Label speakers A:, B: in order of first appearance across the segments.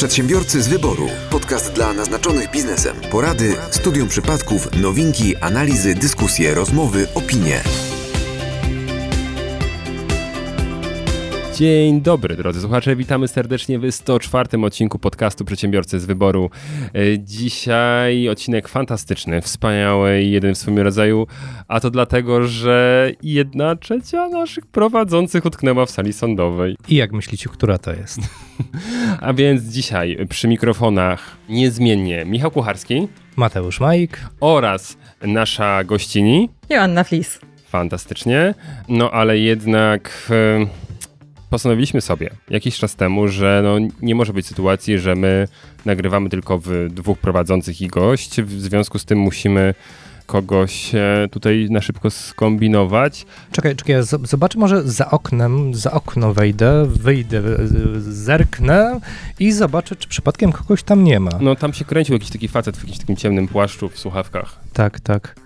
A: Przedsiębiorcy z wyboru. Podcast dla naznaczonych biznesem. Porady, studium przypadków, nowinki, analizy, dyskusje, rozmowy, opinie.
B: Dzień dobry, drodzy słuchacze. Witamy serdecznie w 104 odcinku podcastu Przedsiębiorcy z Wyboru. E, Dzisiaj odcinek fantastyczny, wspaniały i jeden w swoim rodzaju, a to dlatego, że jedna trzecia naszych prowadzących utknęła w sali sądowej.
C: I jak myślicie, która to jest?
B: A więc dzisiaj przy mikrofonach niezmiennie Michał Kucharski
C: Mateusz Majk.
B: oraz nasza gościni.
D: Joanna Flis.
B: Fantastycznie. No ale jednak e, postanowiliśmy sobie jakiś czas temu, że no, nie może być sytuacji, że my nagrywamy tylko w dwóch prowadzących i gość. W związku z tym musimy kogoś e, tutaj na szybko skombinować.
C: Czekaj, czekaj, ja zobaczę może za oknem, za okno wejdę, wyjdę, y, zerknę i zobaczę, czy przypadkiem kogoś tam nie ma.
B: No tam się kręcił jakiś taki facet w jakimś takim ciemnym płaszczu w słuchawkach.
C: Tak, tak.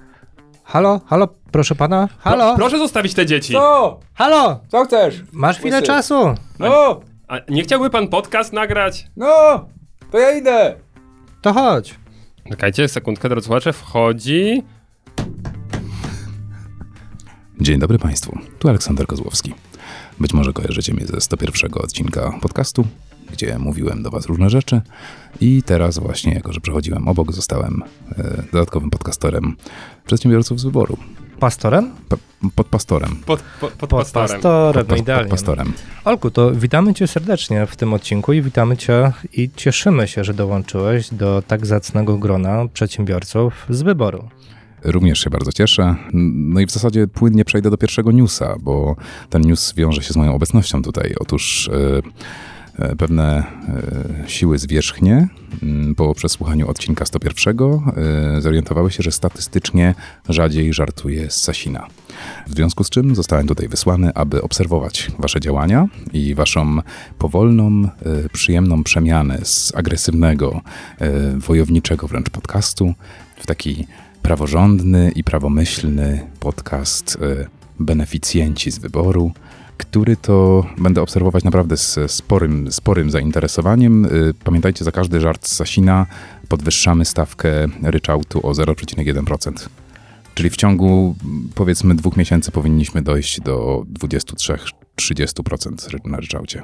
C: Halo, halo, proszę pana? Halo?
B: Pro, proszę zostawić te dzieci.
E: Co?
C: Halo?
E: Co chcesz?
C: Masz chwilę
E: Łysy.
C: czasu?
E: No,
B: A nie chciałby pan podcast nagrać?
E: no, to ja idę.
C: To chodź.
B: Czekajcie, sekundkę, drodzy słuchacze, wchodzi...
F: Dzień dobry Państwu, tu Aleksander Kozłowski. Być może kojarzycie mnie ze 101 odcinka podcastu, gdzie mówiłem do Was różne rzeczy i teraz właśnie, jako że przechodziłem obok, zostałem e, dodatkowym podcasterem przedsiębiorców z wyboru.
C: Pastorem?
F: P- podpastorem.
B: Pod, pod, pod,
C: Pod
B: pastorem.
C: pastorem,
F: Podpas-
C: idealnie.
F: podpastorem.
C: Olku, to witamy cię serdecznie w tym odcinku i witamy cię i cieszymy się, że dołączyłeś do tak zacnego grona przedsiębiorców z wyboru.
F: Również się bardzo cieszę. No i w zasadzie płynnie przejdę do pierwszego newsa, bo ten news wiąże się z moją obecnością tutaj. Otóż e, pewne e, siły zwierzchnie m, po przesłuchaniu odcinka 101 e, zorientowały się, że statystycznie rzadziej żartuje z Sasina. W związku z czym zostałem tutaj wysłany, aby obserwować wasze działania i waszą powolną, e, przyjemną przemianę z agresywnego, e, wojowniczego wręcz podcastu w taki praworządny i prawomyślny podcast Beneficjenci z wyboru, który to będę obserwować naprawdę z sporym, sporym zainteresowaniem. Y, Pamiętajcie, za każdy żart z Sasina podwyższamy stawkę ryczałtu o 0,1%. Czyli w ciągu powiedzmy dwóch miesięcy powinniśmy dojść do 23-30% ry- na ryczałcie.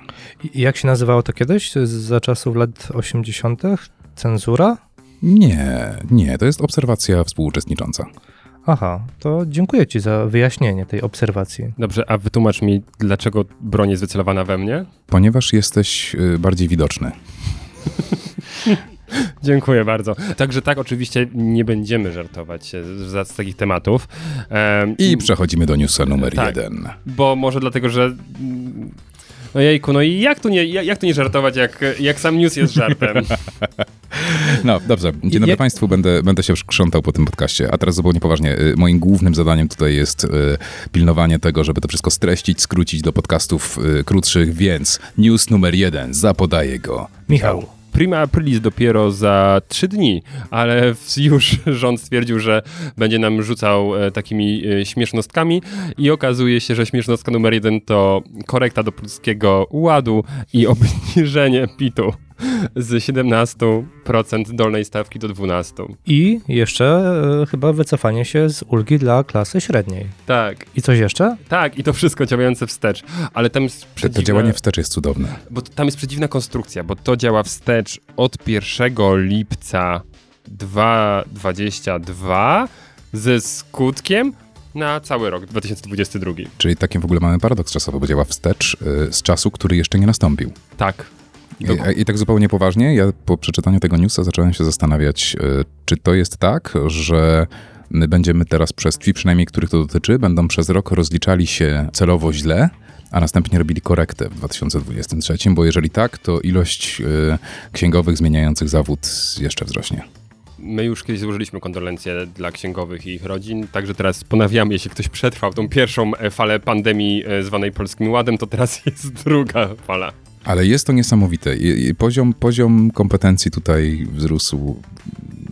C: I jak się nazywało to kiedyś? Za czasów lat 80. Cenzura?
F: Nie, nie, to jest obserwacja współuczestnicząca.
C: Aha, to dziękuję Ci za wyjaśnienie tej obserwacji.
B: Dobrze, a wytłumacz mi, dlaczego broń jest wycelowana we mnie?
F: Ponieważ jesteś y, bardziej widoczny.
B: Dziękuję bardzo. Także tak, oczywiście nie będziemy żartować z, z takich tematów. Em,
F: I przechodzimy do newsa numer
B: Tak.
F: jeden.
B: Bo może dlatego, że... No jejku, no i jak tu nie, jak, tu nie żartować, jak, jak sam news jest żartem?
F: No, dobrze. Dzień dobry Państwu, będę, będę się krzątał po tym podcaście. A teraz zupełnie poważnie. y, Moim głównym zadaniem tutaj jest y, pilnowanie tego, żeby to wszystko streścić, skrócić do podcastów y, krótszych, więc news numer jeden, zapodaję go.
C: Michał.
B: Prima Aprilis dopiero za trzy dni, ale już rząd stwierdził, że będzie nam rzucał e, takimi e, śmiesznostkami i okazuje się, że śmiesznostka numer jeden to korekta do polskiego ładu i obniżenie PIT-u z 17% dolnej stawki do 12%.
C: I jeszcze e, chyba wycofanie się z ulgi dla klasy średniej.
B: Tak,
C: I coś jeszcze?
B: tak i to wszystko działające wstecz, ale tam jest
F: To, to
B: przedziwne-
F: działanie wstecz jest cudowne.
B: Bo tam jest przedziwna konstrukcja, bo to działa wstecz od 1 lipca 2022 ze skutkiem na cały rok 2022.
F: Czyli taki w ogóle mamy paradoks czasowy, bo działa wstecz y, z czasu, który jeszcze nie nastąpił.
B: Tak.
F: I, I tak zupełnie poważnie, ja po przeczytaniu tego newsa zacząłem się zastanawiać, y, czy to jest tak, że my będziemy teraz przez ci, przynajmniej których to dotyczy, będą przez rok rozliczali się celowo źle, a następnie robili korektę w 2023, bo jeżeli tak, to ilość y, księgowych zmieniających zawód jeszcze wzrośnie.
B: My już kiedyś złożyliśmy kondolencje dla księgowych i ich rodzin, także teraz ponawiamy, jeśli ktoś przetrwał tą pierwszą e, falę pandemii e, zwanej Polskim Ładem, to teraz jest druga fala.
F: Ale jest to niesamowite. Poziom, poziom kompetencji tutaj wzrósł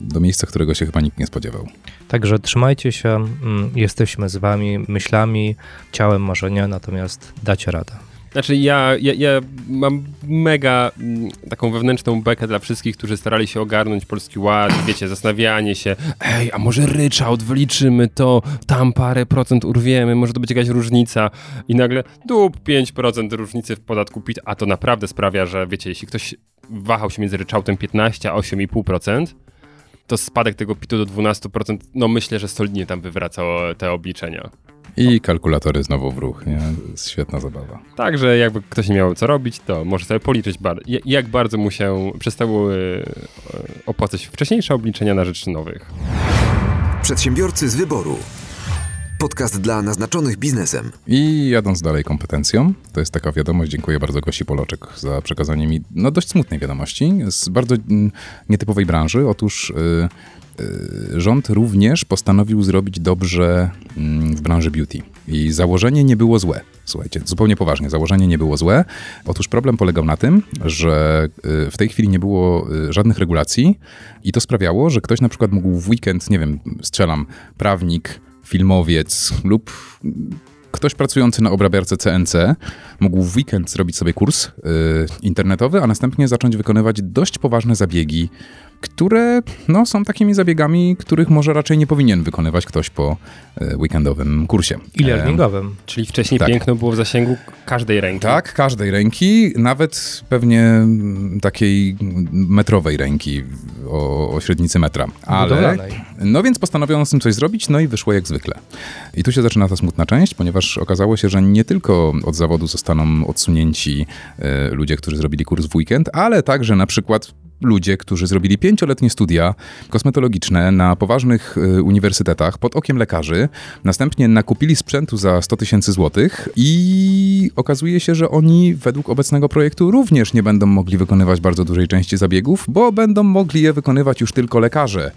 F: do miejsca, którego się chyba nikt nie spodziewał.
C: Także trzymajcie się, mm, jesteśmy z wami myślami, ciałem może nie, natomiast dacie radę.
B: Znaczy ja, ja, ja mam mega mm, taką wewnętrzną bekę dla wszystkich, którzy starali się ogarnąć Polski Ład, wiecie, zastanawianie się, ej, a może ryczałt, wyliczymy to, tam parę procent urwiemy, może to będzie jakaś różnica i nagle dup 5% różnicy w podatku PIT, a to naprawdę sprawia, że wiecie, jeśli ktoś wahał się między ryczałtem 15 a 8,5%, to spadek tego PIT-u do 12%, no myślę, że solidnie tam wywraca te obliczenia.
F: I kalkulatory znowu w ruch, nie? Jest świetna zabawa.
B: Także jakby ktoś nie miał co robić, to może sobie policzyć, bar jak bardzo mu się przestały e, opłacać wcześniejsze obliczenia na rzecz nowych.
A: Przedsiębiorcy z wyboru. Podcast dla naznaczonych biznesem.
F: I jadąc dalej kompetencją, to jest taka wiadomość, dziękuję bardzo Gosi Poloczek za przekazanie mi no, dość smutnej wiadomości z bardzo mm, nietypowej branży. Otóż yy, rząd również postanowił zrobić dobrze yy, w branży beauty. I założenie nie było złe. Słuchajcie, zupełnie poważnie, założenie nie było złe. Otóż problem polegał na tym, że y, w tej chwili nie było y, żadnych regulacji i to sprawiało, że ktoś na przykład mógł w weekend, nie wiem, strzelam, prawnik, filmowiec lub ktoś pracujący na obrabiarce CNC mógł w weekend zrobić sobie kurs y, internetowy, a następnie zacząć wykonywać dość poważne zabiegi które no, są takimi zabiegami, których może raczej nie powinien wykonywać ktoś po e, weekendowym kursie.
C: I learningowym.
B: Czyli wcześniej tak. piękno było w zasięgu każdej ręki.
F: Tak, każdej ręki, nawet pewnie mm, takiej metrowej ręki o, o średnicy metra. Ale, no więc postanowiono z tym coś zrobić, no i wyszło jak zwykle. I tu się zaczyna ta smutna część, ponieważ okazało się, że nie tylko od zawodu zostaną odsunięci e, ludzie, którzy zrobili kurs w weekend, ale także na przykład ludzie, którzy zrobili pięcioletnie studia kosmetologiczne na poważnych y, uniwersytetach pod okiem lekarzy, następnie nakupili sprzętu za 100 tysięcy złotych i okazuje się, że oni według obecnego projektu również nie będą mogli wykonywać bardzo dużej części zabiegów, bo będą mogli je wykonywać już tylko lekarze.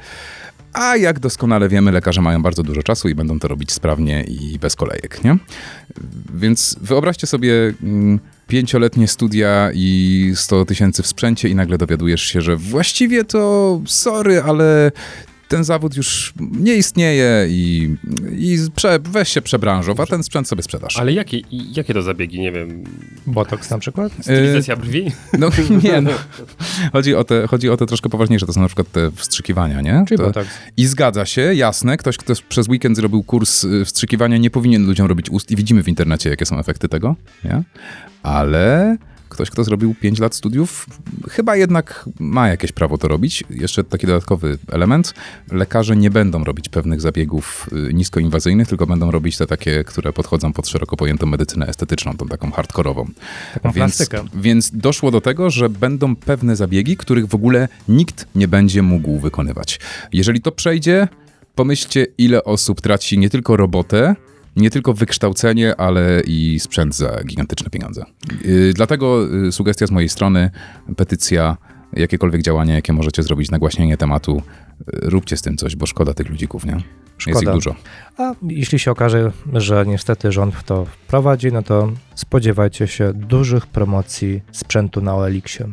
F: A jak doskonale wiemy, lekarze mają bardzo dużo czasu i będą to robić sprawnie i bez kolejek, nie? Więc wyobraźcie sobie mm, pięcioletnie studia i 100 tysięcy w sprzęcie i nagle dowiadujesz się, że właściwie to sorry, ale ten zawód już nie istnieje i, i prze, weź się przebranżow, a ten sprzęt sobie sprzedasz.
B: Ale jakie, jakie to zabiegi, nie wiem?
C: Botox na przykład?
B: Stylizacja brwi?
F: No nie, no. Chodzi o, te, chodzi o te troszkę poważniejsze, to są na przykład te wstrzykiwania, nie?
C: Czyli
F: to,
C: botox.
F: I zgadza się, jasne, ktoś, kto przez weekend zrobił kurs y, wstrzykiwania, nie powinien ludziom robić ust i widzimy w internecie, jakie są efekty tego, nie? Ale ktoś, kto zrobił 5 lat studiów, chyba jednak ma jakieś prawo to robić. Jeszcze taki dodatkowy element. Lekarze nie będą robić pewnych zabiegów y, niskoinwazyjnych, tylko będą robić te takie, które podchodzą pod szeroko pojętą medycynę estetyczną, tą taką hardkorową.
C: Taką
F: więc,
C: plastykę.
F: więc doszło do tego, że będą pewne zabiegi, których w ogóle nikt nie będzie mógł wykonywać. Jeżeli to przejdzie, pomyślcie, ile osób traci nie tylko robotę, nie tylko wykształcenie, ale i sprzęt za gigantyczne pieniądze. Yy, dlatego yy, sugestia z mojej strony, petycja, jakiekolwiek działania, jakie możecie zrobić, nagłaśnienie tematu, yy, róbcie z tym coś, bo szkoda tych ludzików, nie? Szkoda. Jest ich dużo.
C: A jeśli się okaże, że niestety rząd w to wprowadzi, no to spodziewajcie się dużych promocji sprzętu na OLX-ie.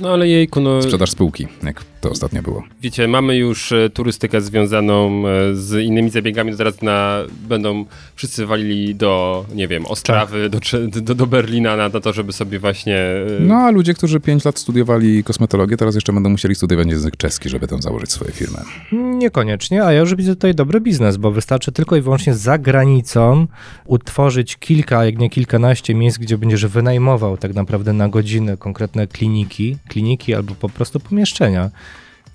B: No ale jejku, no...
F: Sprzedaż spółki, jak to ostatnio było.
B: Wiecie, mamy już e, turystykę związaną e, z innymi zabiegami, teraz na, będą wszyscy walili do, nie wiem, Ostrawy, tak. do, do, do, Berlina na, na to, żeby sobie właśnie... E,
F: no a ludzie, którzy 5 lat studiowali kosmetologię, teraz jeszcze będą musieli studiować język czeski, żeby tam założyć swoje firmy.
C: Niekoniecznie, a ja już widzę tutaj dobry biznes, bo wystarczy tylko i wyłącznie za granicą utworzyć kilka, jak nie kilkanaście miejsc, gdzie będziesz wynajmował tak naprawdę na godzinę konkretne kliniki, kliniki albo po prostu pomieszczenia.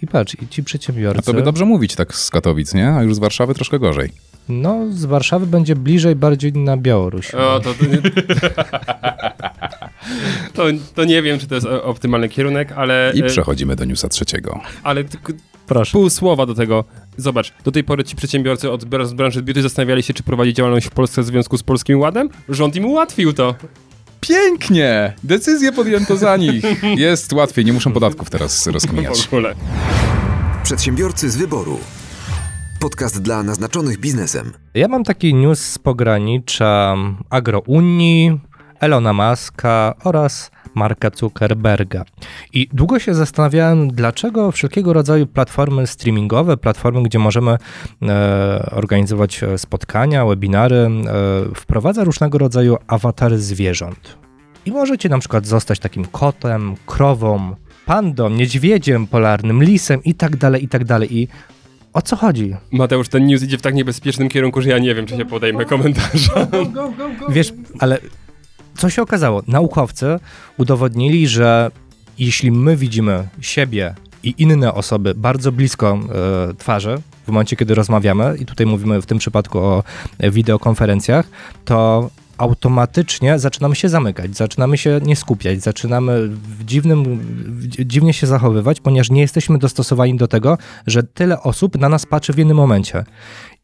C: I patrz, i ci przedsiębiorcy... A
F: to by dobrze mówić tak z Katowic, nie? A już z Warszawy troszkę gorzej.
C: No, z Warszawy będzie bliżej bardziej na Białoruś.
B: O, to, to, nie... to, to, nie wiem, czy to jest optymalny kierunek, ale...
F: I e, przechodzimy do newsa trzeciego.
B: Ale Proszę. pół słowa do tego. Zobacz, do tej pory ci przedsiębiorcy od branży beauty zastanawiali się, czy prowadzić działalność w Polsce w związku z Polskim Ładem. Rząd im ułatwił to.
F: Pięknie! Decyzję podjęto za nich. Jest łatwiej, nie muszą podatków teraz rozkminiać.
B: W ogóle.
A: Przedsiębiorcy z wyboru. Podcast dla naznaczonych biznesem.
C: Ja mam taki news z pogranicza agrounii, Elona Muska oraz Marka Zuckerberga. I długo się zastanawiałem, dlaczego wszelkiego rodzaju platformy streamingowe, platformy, gdzie możemy e, organizować spotkania, webinary, e, wprowadza różnego rodzaju awatary zwierząt. I możecie na przykład zostać takim kotem, krową, pandą, niedźwiedziem polarnym, lisem i tak dalej, i tak dalej. I o co chodzi?
B: Mateusz, ten news idzie w tak niebezpiecznym kierunku, że ja nie wiem, czy się podejmę komentarza.
C: Wiesz, ale co się okazało? Naukowcy udowodnili, że jeśli my widzimy siebie i inne osoby bardzo blisko e, twarzy, w momencie, kiedy rozmawiamy, i tutaj mówimy w tym przypadku o wideokonferencjach, to automatycznie zaczynamy się zamykać, zaczynamy się nie skupiać, zaczynamy w dziwnym, w dziwnie się zachowywać, ponieważ nie jesteśmy dostosowani do tego, że tyle osób na nas patrzy w jednym momencie.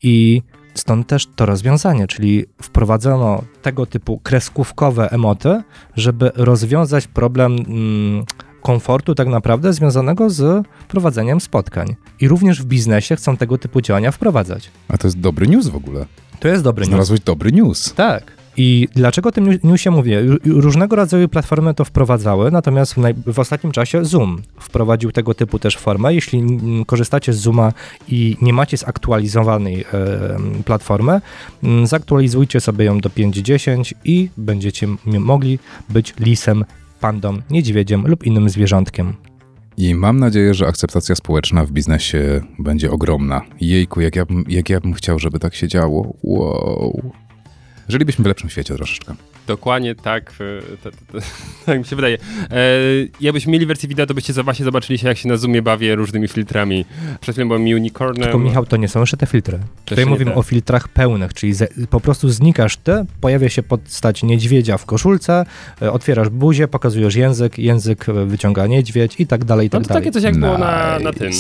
C: I Stąd też to rozwiązanie, czyli wprowadzono tego typu kreskówkowe emoty, żeby rozwiązać problem mm, komfortu tak naprawdę związanego z prowadzeniem spotkań. I również w biznesie chcą tego typu działania wprowadzać.
F: A to jest dobry news w ogóle.
C: To jest dobry news.
F: Znalazłeś dobry news.
C: Tak. I dlaczego o tym newsie mówię? Różnego rodzaju platformy to wprowadzały, natomiast w, w, ostatnim czasie Zoom wprowadził tego typu też formę. Jeśli korzystacie z Zooma i nie macie zaktualizowanej e, platformy, zaktualizujcie sobie ją do 5.10 i będziecie mogli być lisem, pandą, niedźwiedziem lub innym zwierzątkiem.
F: I mam nadzieję, że akceptacja społeczna w biznesie będzie ogromna. Jejku, jak ja, jak ja bym chciał, żeby tak się działo. Wow. Żylibyśmy w lepszym świecie troszeczkę.
B: Dokładnie tak, e, tak mi się wydaje. E, jakbyśmy mieli wersję wideo, to byście właśnie zobaczyli się, jak się na Zoomie bawię różnymi filtrami. Przed chwilą byłem unicornem.
C: Tylko Michał, to nie są jeszcze te filtry. Tutaj mówimy o filtrach pełnych, czyli po prostu znikasz ty, pojawia się podstać niedźwiedzia w koszulce, e, otwierasz buzię, pokazujesz język, język wyciąga niedźwiedź i tak dalej, i tak
B: no to
C: dalej.
B: takie coś jak nice. było na, na tym.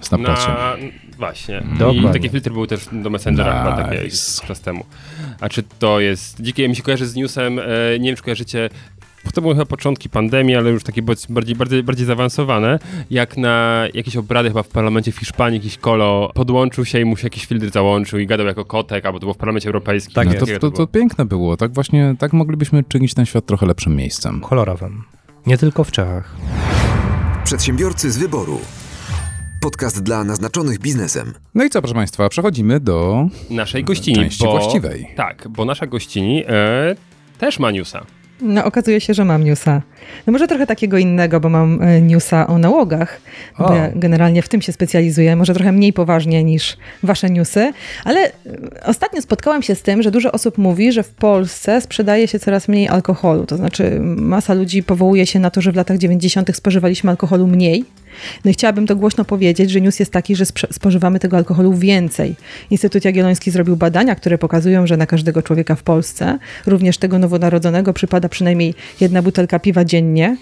F: Snapchacie.
B: Na, właśnie.
C: Dokładnie.
B: I takie filtry były też do Messengera nice. chyba takie czas temu. A czy to jest... Dzikie mi się kojarzy z newsem, e, nie wiem czy kojarzycie, to były chyba początki pandemii, ale już takie bardziej, bardziej, bardziej zaawansowane, jak na jakieś obrady chyba w parlamencie w Hiszpanii jakiś kolo podłączył się i mu się jakiś filtr załączył i gadał jako kotek, albo to było w parlamencie europejskim.
F: Tak, to, to, to, to, piękne było. Tak właśnie, tak moglibyśmy czynić ten świat trochę lepszym miejscem.
C: Kolorowym. Nie tylko w Czechach.
A: Przedsiębiorcy z wyboru. Podcast dla naznaczonych biznesem.
F: No i co, proszę Państwa, przechodzimy do
B: naszej gościni.
F: Części
B: bo,
F: właściwej.
B: Tak, bo nasza gościni e, też ma newsa.
D: No, okazuje się, że mam newsa. No może trochę takiego innego, bo mam e, newsa o nałogach. Bo ja generalnie w tym się specjalizuję. Może trochę mniej poważnie niż wasze newsy. Ale e, ostatnio spotkałam się z tym, że dużo osób mówi, że w Polsce sprzedaje się coraz mniej alkoholu. To znaczy masa ludzi powołuje się na to, że w latach 90. spożywaliśmy alkoholu mniej no i chciałabym to głośno powiedzieć, że news jest taki, że spożywamy tego alkoholu więcej. Instytut Jagielloński zrobił badania, które pokazują, że na każdego człowieka w Polsce, również tego nowonarodzonego, przypada przynajmniej jedna butelka piwa dziennie.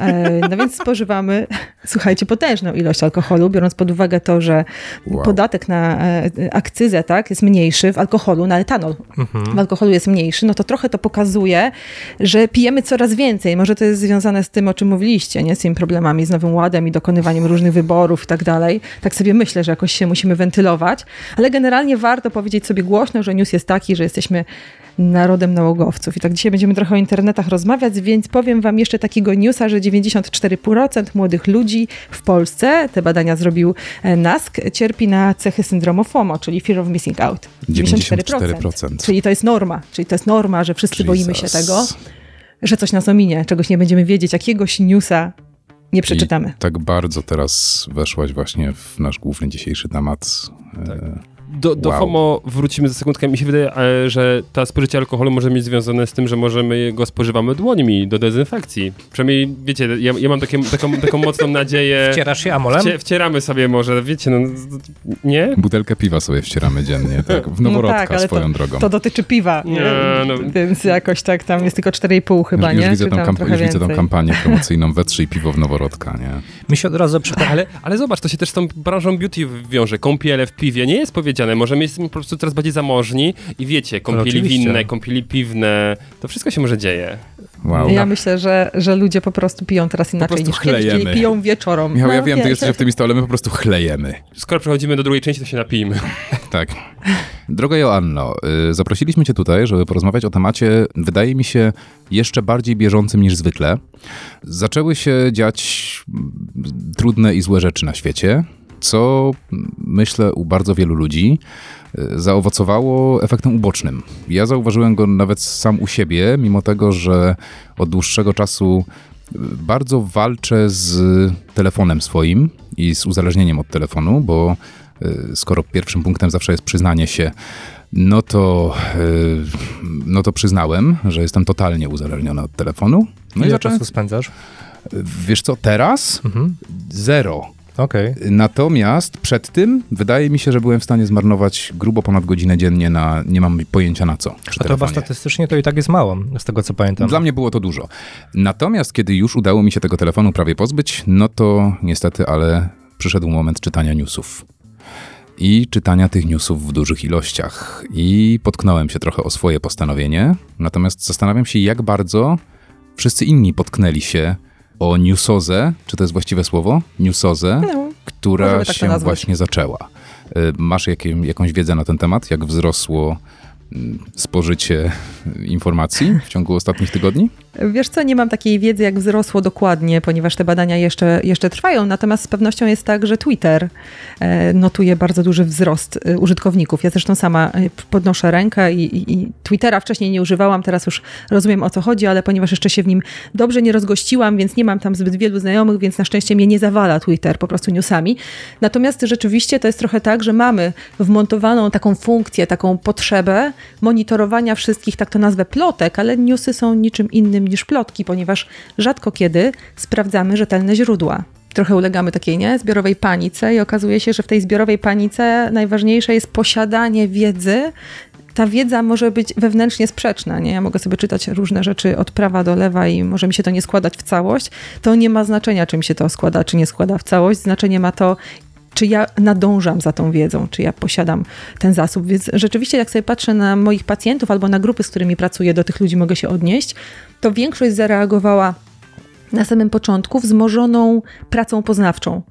D: E, no więc spożywamy, słuchajcie, potężną ilość alkoholu, biorąc pod uwagę to, że wow. podatek na e, akcyzę tak, jest mniejszy w alkoholu, na etanol mhm. w alkoholu jest mniejszy, no to trochę to pokazuje, że pijemy coraz więcej. Może to jest związane z tym, o czym mówiliście, nie? z tymi problemami z Nowym Ładem i dokonywaniem wykonywaniem różnych wyborów i tak dalej. Tak sobie myślę, że jakoś się musimy wentylować, ale generalnie warto powiedzieć sobie głośno, że news jest taki, że jesteśmy narodem nałogowców. I tak dzisiaj będziemy trochę o internetach rozmawiać, więc powiem wam jeszcze takiego newsa, że 94% młodych ludzi w Polsce, te badania zrobił e, NASK, cierpi na cechy syndromu FOMO, czyli Fear of Missing Out.
F: 94%. 94%.
D: Czyli to jest norma, czyli to jest norma, że wszyscy Jesus. boimy się tego, że coś nas ominie, czegoś nie będziemy wiedzieć, jakiegoś newsa nie przeczytamy. I
F: tak bardzo teraz weszłaś właśnie w nasz główny dzisiejszy temat.
B: Tak. E, do, do wow. FOMO wrócimy za sekundkę. Mi się wydaje, e, że ta spożycie alkoholu może mieć związane z tym, że możemy go spożywamy dłońmi do dezynfekcji. Przynajmniej, wiecie, ja, ja mam takie, taką, taką mocną nadzieję.
C: Wcierasz się amolem? Wcie,
B: wcieramy sobie może, wiecie, no nie?
F: Butelkę piwa sobie wcieramy dziennie, tak? W noworodka no tak, swoją
D: to,
F: drogą.
D: To dotyczy piwa, nie, no. więc jakoś tak tam jest tylko 4,5 chyba,
F: już,
D: nie?
F: Już, widzę, tą, kamp- już widzę tą kampanię promocyjną wetrzyj piwo w noworodka, nie?
C: Mi się od razu
B: ale, ale zobacz, to się też z tą branżą beauty wiąże. Kąpiele w piwie nie jest powiedziane. Możemy po prostu coraz bardziej zamożni i wiecie, kąpieli no winne, kąpieli piwne, to wszystko się może dzieje.
F: Wow.
D: Ja myślę, że, że ludzie po prostu piją teraz inaczej
F: prostu
D: niż kiedyś,
F: chlejemy.
D: czyli piją wieczorem.
F: Michał, ja
D: No,
F: wiem, ty
D: wiesz.
F: jesteś w tym stole, my po prostu chlejemy.
B: Skoro przechodzimy do drugiej części, to się napijmy.
F: Tak. Droga Joanno, y, zaprosiliśmy cię tutaj, żeby porozmawiać o temacie, wydaje mi się, jeszcze bardziej bieżącym niż zwykle. Zaczęły się dziać mm, trudne i złe rzeczy na świecie, co myślę u bardzo wielu ludzi y, zaowocowało efektem ubocznym. Ja zauważyłem go nawet sam u siebie, mimo tego, że od dłuższego czasu y, bardzo walczę z telefonem swoim i z uzależnieniem od telefonu, bo y, skoro pierwszym punktem zawsze jest przyznanie się, no to, no to przyznałem, że jestem totalnie uzależniony od telefonu. No i
C: Ile
F: zacząłem,
C: czasu spędzasz?
F: wiesz co, teraz
C: Mhm.
F: zero.
C: Okej.
F: Natomiast przed tym wydaje mi się, że byłem w stanie zmarnować grubo ponad godzinę dziennie na nie mam pojęcia na co.
C: A to chyba statystycznie to i tak jest mało, z tego co pamiętam.
F: Dla mnie było to dużo. Natomiast kiedy już udało mi się tego telefonu prawie pozbyć, no to niestety, ale przyszedł moment czytania newsów. I czytania tych newsów w dużych ilościach. I potknąłem się trochę o swoje postanowienie. Natomiast zastanawiam się, jak bardzo wszyscy inni potknęli się o newsozę, czy to jest właściwe słowo? Newsozę,
D: No,
F: która
D: tak
F: się
D: nazwać.
F: właśnie zaczęła. Y, Masz jakie, jakąś wiedzę na ten temat? Jak wzrosło mm, spożycie informacji w ciągu ostatnich tygodni?
D: Wiesz co, nie mam takiej wiedzy, jak wzrosło dokładnie, ponieważ te badania jeszcze, jeszcze trwają. Natomiast z pewnością jest tak, że Twitter e, notuje bardzo duży wzrost e, użytkowników. Ja zresztą sama e, podnoszę rękę i, i, i Twittera wcześniej nie używałam, teraz już rozumiem o co chodzi, ale ponieważ jeszcze się w nim dobrze nie rozgościłam, więc nie mam tam zbyt wielu znajomych, więc na szczęście mnie nie zawala Twitter po prostu newsami. Natomiast rzeczywiście to jest trochę tak, że mamy wmontowaną taką funkcję, taką potrzebę monitorowania wszystkich, tak to nazwę, plotek, ale newsy są niczym innym niż plotki, ponieważ rzadko kiedy sprawdzamy rzetelne źródła. Trochę ulegamy takiej nie, zbiorowej panice i okazuje się, że w tej zbiorowej panice najważniejsze jest posiadanie wiedzy. Ta wiedza może być wewnętrznie sprzeczna. Nie? Ja mogę sobie czytać różne rzeczy od prawa do lewa i może mi się to nie składać w całość. To nie ma znaczenia, czy mi się to składa, czy nie składa w całość. Znaczenie ma to, czy ja nadążam za tą wiedzą, czy ja posiadam ten zasób. Więc rzeczywiście, jak sobie patrzę na moich pacjentów albo na grupy, z którymi pracuję, do tych ludzi mogę się odnieść, to większość zareagowała na samym początku wzmożoną pracą poznawczą.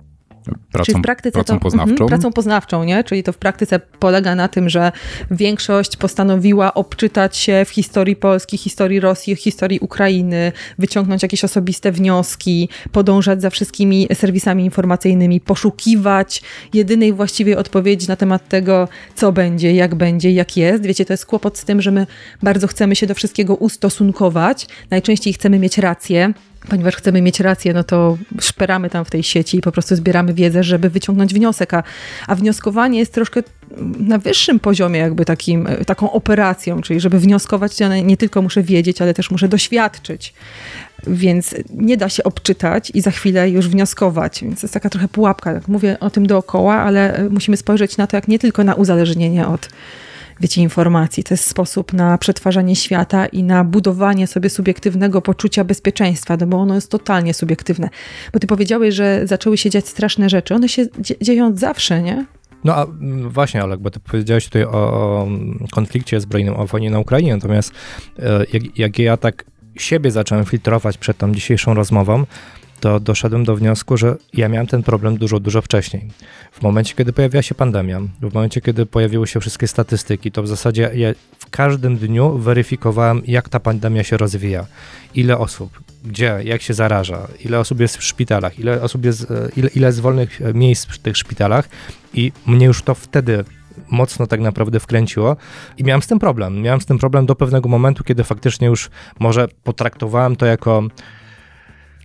F: Pracą,
D: Czyli w praktyce
F: pracą
D: to,
F: poznawczą?
D: Mhm, pracą poznawczą, nie? Czyli to w praktyce polega na tym, że większość postanowiła obczytać się w historii Polski, historii Rosji, historii Ukrainy, wyciągnąć jakieś osobiste wnioski, podążać za wszystkimi serwisami informacyjnymi, poszukiwać jedynej właściwej odpowiedzi na temat tego, co będzie, jak będzie, jak jest. Wiecie, to jest kłopot z tym, że my bardzo chcemy się do wszystkiego ustosunkować. Najczęściej chcemy mieć rację, ponieważ chcemy mieć rację, no to szperamy tam w tej sieci i po prostu zbieramy wiedzę, żeby wyciągnąć wniosek, a, a wnioskowanie jest troszkę na wyższym poziomie jakby takim, e, taką operacją, czyli żeby wnioskować, ja nie tylko muszę wiedzieć, ale też muszę doświadczyć. Więc nie da się obczytać i za chwilę już wnioskować. Więc to jest taka trochę pułapka. Mówię o tym dookoła, ale e, musimy spojrzeć na to jak nie tylko na uzależnienie od wiecie, informacji. To jest sposób na przetwarzanie świata i na budowanie sobie subiektywnego poczucia bezpieczeństwa, no bo ono jest totalnie subiektywne. Bo ty powiedziałeś, że zaczęły się dziać straszne rzeczy. One się dzie- dzieją od zawsze, nie?
C: No a mm, właśnie, Olek, bo ty powiedziałeś tutaj o, o konflikcie zbrojnym, o wojnie na Ukrainie, natomiast e, jak, jak ja tak siebie zacząłem filtrować przed tą dzisiejszą rozmową, to doszedłem do wniosku, że ja miałem ten problem dużo, dużo wcześniej. W momencie, kiedy pojawiła się pandemia, w momencie, kiedy pojawiły się wszystkie statystyki, to w zasadzie ja w każdym dniu weryfikowałem, jak ta pandemia się rozwija. Ile osób, gdzie, jak się zaraża, ile osób jest w szpitalach, ile osób jest, e, ile, ile jest wolnych e, miejsc w tych szpitalach i mnie już to wtedy mocno tak naprawdę wkręciło i miałem z tym problem. Miałem z tym problem do pewnego momentu, kiedy faktycznie już może potraktowałem to jako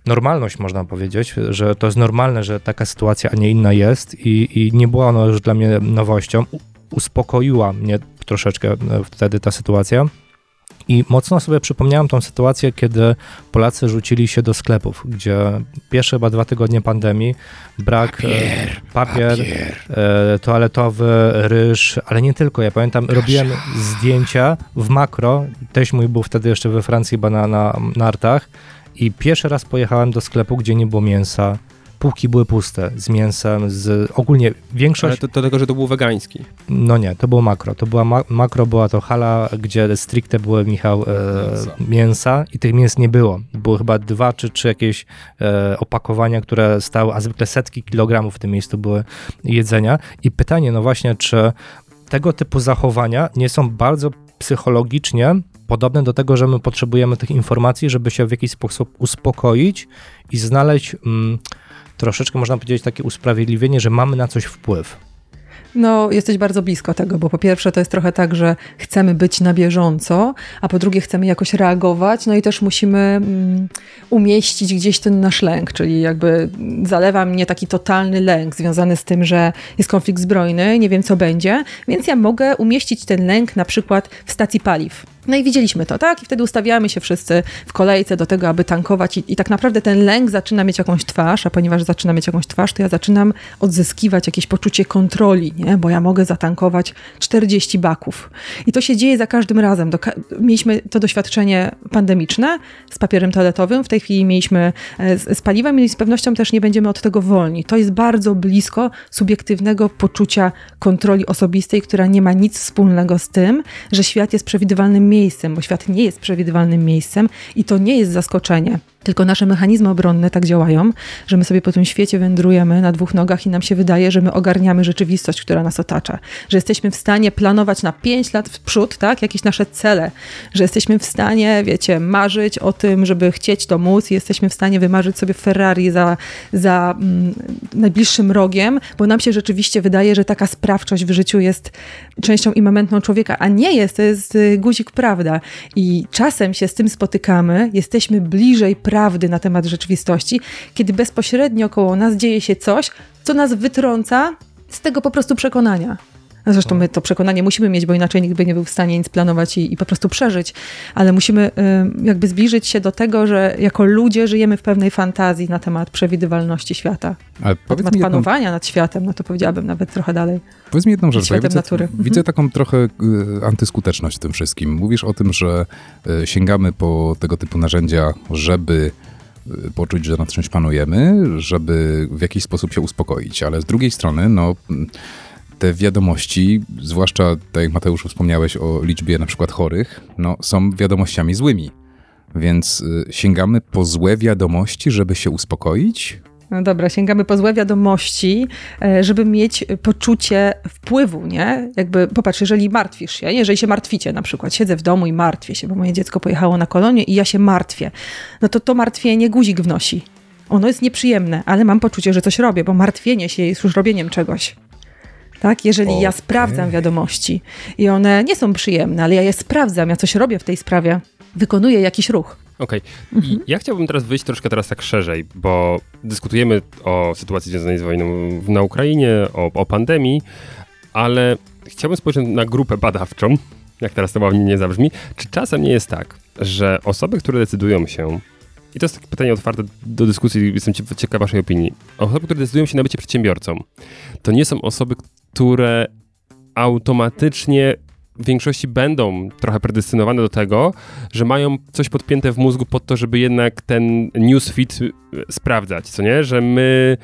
C: normalność, można powiedzieć, że to jest normalne, że taka sytuacja, a nie inna jest i, i nie była ona już dla mnie nowością. Uspokoiła mnie troszeczkę e, wtedy ta sytuacja. I mocno sobie przypomniałem tą sytuację, kiedy Polacy rzucili się do sklepów, gdzie pierwsze chyba dwa tygodnie pandemii brak papier, papier, E, toaletowy, ryż, ale nie tylko. Ja pamiętam, robiłem zdjęcia w makro. Teś mój był wtedy jeszcze we Francji, chyba na, na nartach i pierwszy raz pojechałem do sklepu, gdzie nie było mięsa, półki były puste z mięsem, z ogólnie większość...
B: Ale to, to tego, że to był wegański.
C: No nie, to było makro. To była ma makro, była to hala, gdzie stricte były, Michał, e, mięsa. mięsa. i tych mięs nie było. Były chyba dwa czy trzy jakieś e, opakowania, które stały, a zwykle setki kilogramów w tym miejscu były jedzenia. I pytanie, no właśnie, czy tego typu zachowania nie są bardzo psychologicznie podobne do tego, że my potrzebujemy tych informacji, żeby się w jakiś sposób uspokoić i znaleźć mm, troszeczkę, można powiedzieć, takie usprawiedliwienie, że mamy na coś wpływ.
D: No, jesteś bardzo blisko tego, bo po pierwsze to jest trochę tak, że chcemy być na bieżąco, a po drugie chcemy jakoś reagować, no i też musimy mm, umieścić gdzieś ten nasz lęk, czyli jakby zalewa mnie taki totalny lęk związany z tym, że jest konflikt zbrojny, nie wiem co będzie, więc ja mogę umieścić ten lęk na przykład w stacji paliw. No i widzieliśmy to, tak? I wtedy ustawiamy się wszyscy w kolejce do tego, aby tankować, i, i, tak naprawdę ten lęk zaczyna mieć jakąś twarz, a ponieważ zaczyna mieć jakąś twarz, to ja zaczynam odzyskiwać jakieś poczucie kontroli, nie? Bo ja mogę zatankować 40 baków. I to się dzieje za każdym razem. Mieliśmy to doświadczenie pandemiczne z papierem toaletowym, w tej chwili mieliśmy e, z, z paliwem i z pewnością też nie będziemy od tego wolni. To jest bardzo blisko subiektywnego poczucia kontroli osobistej, która nie ma nic wspólnego z tym, że świat jest przewidywalnym miejscem, bo świat nie jest przewidywalnym miejscem i to nie jest zaskoczenie. Tylko nasze mechanizmy obronne tak działają, że my sobie po tym świecie wędrujemy na dwóch nogach i nam się wydaje, że my ogarniamy rzeczywistość, która nas otacza. Że jesteśmy w stanie planować na pięć lat w przód, tak, jakieś nasze cele. Że jesteśmy w stanie, wiecie, marzyć o tym, żeby chcieć to móc jesteśmy w stanie wymarzyć sobie Ferrari za, za mm, najbliższym rogiem, bo nam się rzeczywiście wydaje, że taka sprawczość w życiu jest częścią immamentną człowieka, a nie jest, to jest y, guzik prawda. I czasem się z tym spotykamy, jesteśmy bliżej prawdy, prawdy na temat rzeczywistości, kiedy bezpośrednio koło nas dzieje się coś, co nas wytrąca z tego po prostu przekonania. Zresztą my to przekonanie musimy mieć, bo inaczej nikt by nie był w stanie nic planować i, i po prostu przeżyć, ale musimy y, jakby zbliżyć się do tego, że jako ludzie żyjemy w pewnej fantazji na temat przewidywalności świata. Ale na temat jedną... panowania nad światem, no to powiedziałabym nawet trochę dalej.
F: Powiedz mi jedną rzecz, ja widzę, natury. widzę mhm. taką trochę y, antyskuteczność w tym wszystkim. Mówisz o tym, że y, sięgamy po tego typu narzędzia, żeby poczuć, że nad czymś panujemy, żeby w jakiś sposób się uspokoić, ale z drugiej strony, no te wiadomości, zwłaszcza tak jak Mateuszu wspomniałeś o liczbie na przykład chorych, no, są wiadomościami złymi. Więc y, sięgamy po złe wiadomości, żeby się uspokoić?
D: No dobra, sięgamy po złe wiadomości, e, żeby mieć poczucie wpływu, nie? Jakby, popatrz, jeżeli martwisz się, jeżeli się martwicie, na przykład siedzę w domu i martwię się, bo moje dziecko pojechało na kolonie i ja się martwię, no to to martwienie guzik wnosi. Ono jest nieprzyjemne, ale mam poczucie, że coś robię, bo martwienie się jest już robieniem czegoś. Tak? Jeżeli okay. ja sprawdzam wiadomości i one nie są przyjemne, ale ja je sprawdzam, ja coś robię w tej sprawie, wykonuję jakiś ruch.
B: Okej. Okay. Mhm. Ja chciałbym teraz wyjść troszkę teraz tak szerzej, bo dyskutujemy o sytuacji związanej z wojną na Ukrainie, o, o pandemii, ale chciałbym spojrzeć na grupę badawczą, jak teraz to ładnie nie zabrzmi. Czy czasem nie jest tak, że osoby, które decydują się i to jest takie pytanie otwarte do dyskusji, jestem ciekaw waszej opinii. Osoby, które decydują się na bycie przedsiębiorcą, to nie są osoby, które automatycznie w większości będą trochę predestynowane do tego, że mają coś podpięte w mózgu pod to, żeby jednak ten newsfeed y, sprawdzać, co nie? Że my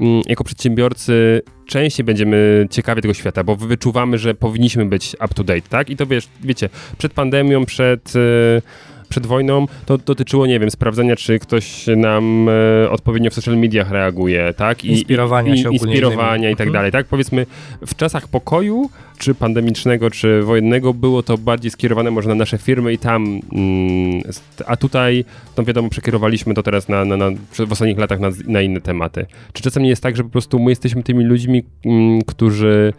B: mm, jako przedsiębiorcy częściej będziemy ciekawi tego świata, bo wyczuwamy, że powinniśmy być up to date, tak? I to wiesz, wiecie, przed pandemią, przed y, przed wojną, to dotyczyło, nie wiem, sprawdzania, czy ktoś nam e, odpowiednio w social mediach reaguje, tak?
C: I, inspirowania i, się
B: Inspirowania i tak mhm. dalej, tak? Powiedzmy, w czasach pokoju, czy pandemicznego, czy wojennego, było to bardziej skierowane może na nasze firmy i tam, mm, a tutaj, no wiadomo, przekierowaliśmy to teraz na, na, na w ostatnich latach na, na inne tematy. Czy czasem nie jest tak, że po prostu my jesteśmy tymi ludźmi, mm, którzy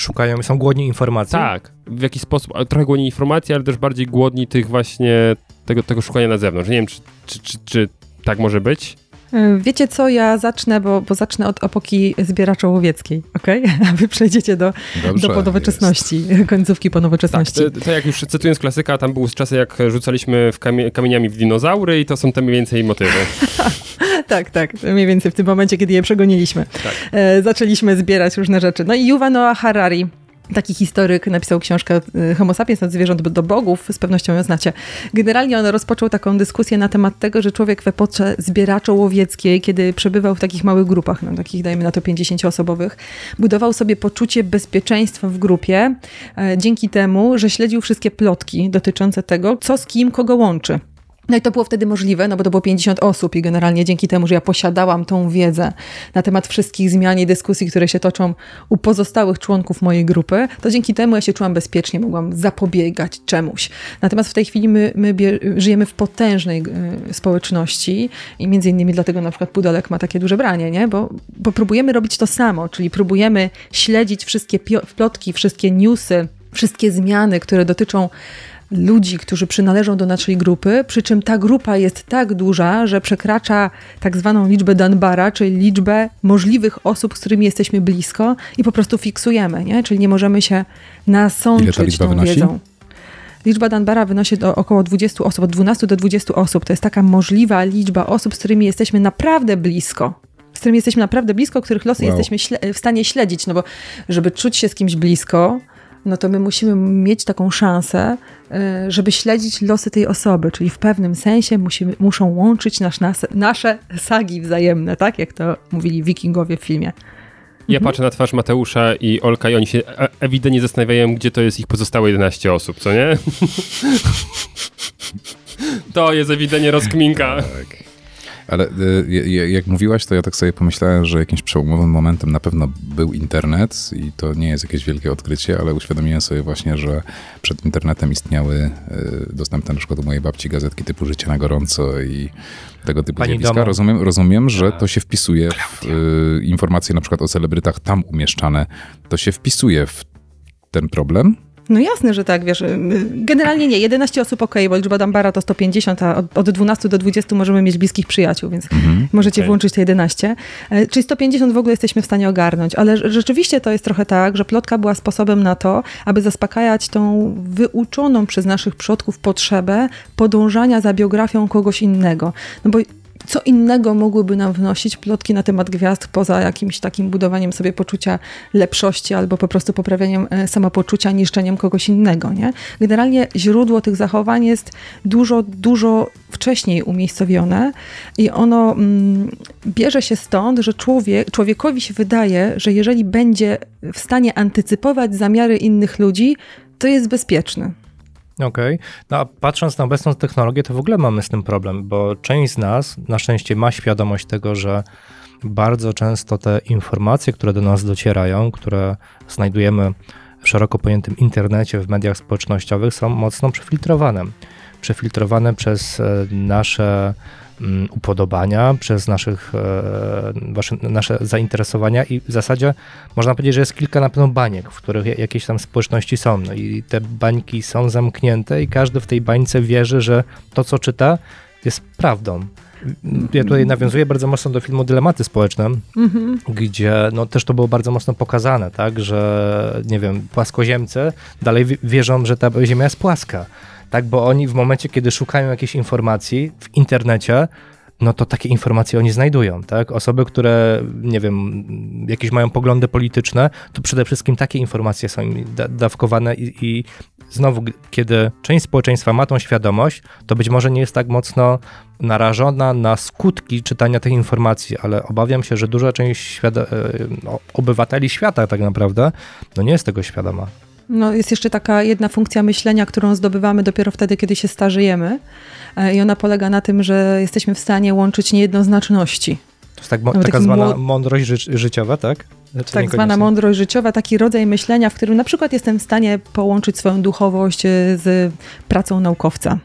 C: szukają, są głodni informacji.
B: Tak, w jakiś sposób, trochę głodni informacji, ale też bardziej głodni tych właśnie, tego, tego szukania na zewnątrz. Nie wiem, czy, czy, czy, czy tak może być?
D: Wiecie co, ja zacznę, bo, bo zacznę od epoki zbieraczo-łowieckiej, ok? A wy przejdziecie do, Dobrze, do ponowoczesności, jest. końcówki ponowoczesności.
B: Tak, to, to, jak już cytując klasyka, tam były czasy, jak rzucaliśmy w kamie kamieniami w dinozaury i to są te mniej więcej motywy.
D: tak, tak, mniej więcej w tym momencie, kiedy je przegoniliśmy. Tak. E, zaczęliśmy zbierać różne rzeczy. No i Yuval Noah Harari Taki historyk napisał książkę y, Homo sapiens od zwierząt do bogów, z pewnością ją znacie. Generalnie on rozpoczął taką dyskusję na temat tego, że człowiek w epoce zbieraczo-łowieckiej, kiedy przebywał w takich małych grupach, no takich dajmy na to 50-osobowych, budował sobie poczucie bezpieczeństwa w grupie e, dzięki temu, że śledził wszystkie plotki dotyczące tego, co z kim kogo łączy. No i to było wtedy możliwe, no bo to było 50 osób i generalnie dzięki temu, że ja posiadałam tą wiedzę na temat wszystkich zmian i dyskusji, które się toczą u pozostałych członków mojej grupy, to dzięki temu ja się czułam bezpiecznie, mogłam zapobiegać czemuś. Natomiast w tej chwili my, my żyjemy w potężnej y, społeczności i między innymi dlatego na przykład Pudelek ma takie duże branie, nie? Bo, bo próbujemy robić to samo, czyli próbujemy śledzić wszystkie plotki, wszystkie newsy, wszystkie zmiany, które dotyczą ludzi, którzy przynależą do naszej grupy, przy czym ta grupa jest tak duża, że przekracza tak zwaną liczbę Dunbara, czyli liczbę możliwych osób, z którymi jesteśmy blisko i po prostu fiksujemy, nie? czyli nie możemy się nasączyć tą wynosi? wiedzą. Liczba Dunbara wynosi do około 20 osób, od 12 do 20 osób. To jest taka możliwa liczba osób, z którymi jesteśmy naprawdę blisko z którymi jesteśmy naprawdę blisko, których losy wow. jesteśmy w stanie śledzić, no bo żeby czuć się z kimś blisko, no to my musimy mieć taką szansę, e, żeby śledzić losy tej osoby, czyli w pewnym sensie musimy, muszą łączyć nasz, nas, nasze sagi wzajemne, tak jak to mówili wikingowie w filmie.
B: Ja mhm. patrzę na twarz Mateusza i Olka i oni się e, ewidentnie zastanawiają, gdzie to jest ich pozostałe 11 osób, co nie? to jest ewidentnie rozkminka. Tak.
F: Ale y, jak mówiłaś, to ja tak sobie pomyślałem, że jakimś przełomowym momentem na pewno był internet i to nie jest jakieś wielkie odkrycie, ale uświadomiłem sobie właśnie, że przed internetem istniały y, dostępne na przykład u mojej babci gazetki typu Życie na gorąco i tego typu Pani zjawiska. Rozumiem, rozumiem, że to się wpisuje w y, informacje na przykład o celebrytach tam umieszczane. To się wpisuje w ten problem,
D: no jasne, że tak, wiesz. Generalnie nie, 11 osób ok, bo liczba Dambara to 150, a od, od 12 do 20 możemy mieć bliskich przyjaciół, więc mhm. możecie okay. włączyć te 11. E, czyli 150 w ogóle jesteśmy w stanie ogarnąć, ale rzeczywiście to jest trochę tak, że plotka była sposobem na to, aby zaspokajać tą wyuczoną przez naszych przodków potrzebę podążania za biografią kogoś innego. No bo co innego mogłyby nam wnosić plotki na temat gwiazd, poza jakimś takim budowaniem sobie poczucia lepszości albo po prostu poprawianiem e, samopoczucia, niszczeniem kogoś innego. Nie? Generalnie źródło tych zachowań jest dużo, dużo wcześniej umiejscowione i ono mm, bierze się stąd, że człowiek, człowiekowi się wydaje, że jeżeli będzie w stanie antycypować zamiary innych ludzi, to jest bezpieczny.
C: Okej. Okay. No a patrząc na obecną technologię, to w ogóle mamy z tym problem, bo część z nas na szczęście ma świadomość tego, że bardzo często te informacje, które do nas docierają, które znajdujemy w szeroko pojętym internecie, w mediach społecznościowych, są mocno przefiltrowane. Przefiltrowane przez e, nasze upodobania, przez naszych, e, wasze, nasze zainteresowania i w zasadzie można powiedzieć, że jest kilka na pewno baniek, w których jakieś tam społeczności są. No i te bańki są zamknięte i każdy w tej bańce wierzy, że to, co czyta, jest prawdą. Ja tutaj nawiązuję bardzo mocno do filmu Dylematy Społeczne, mm-hmm. gdzie no, też to było bardzo mocno pokazane, tak, że nie wiem, płaskoziemcy dalej wierzą, że ta Ziemia jest płaska tak? Bo oni w momencie, kiedy szukają jakiejś informacji w internecie, no to takie informacje oni znajdują, tak? Osoby, które, nie wiem, jakieś mają poglądy polityczne, to przede wszystkim takie informacje są im da dawkowane i, i, znowu, kiedy część społeczeństwa ma tą świadomość, to być może nie jest tak mocno narażona na skutki czytania tych informacji, ale obawiam się, że duża część świata, e, obywateli świata tak naprawdę, no nie jest tego świadoma.
D: No, jest jeszcze taka jedna funkcja myślenia, którą zdobywamy dopiero wtedy, kiedy się starzejemy. E, I ona polega na tym, że jesteśmy w stanie łączyć niejednoznaczności.
C: To jest tak, mo- taka zwana mądrość ży- życiowa, tak?
D: Znaczy tak zwana mądrość życiowa, taki rodzaj myślenia, w którym na przykład jestem w stanie połączyć swoją duchowość e, z pracą naukowca.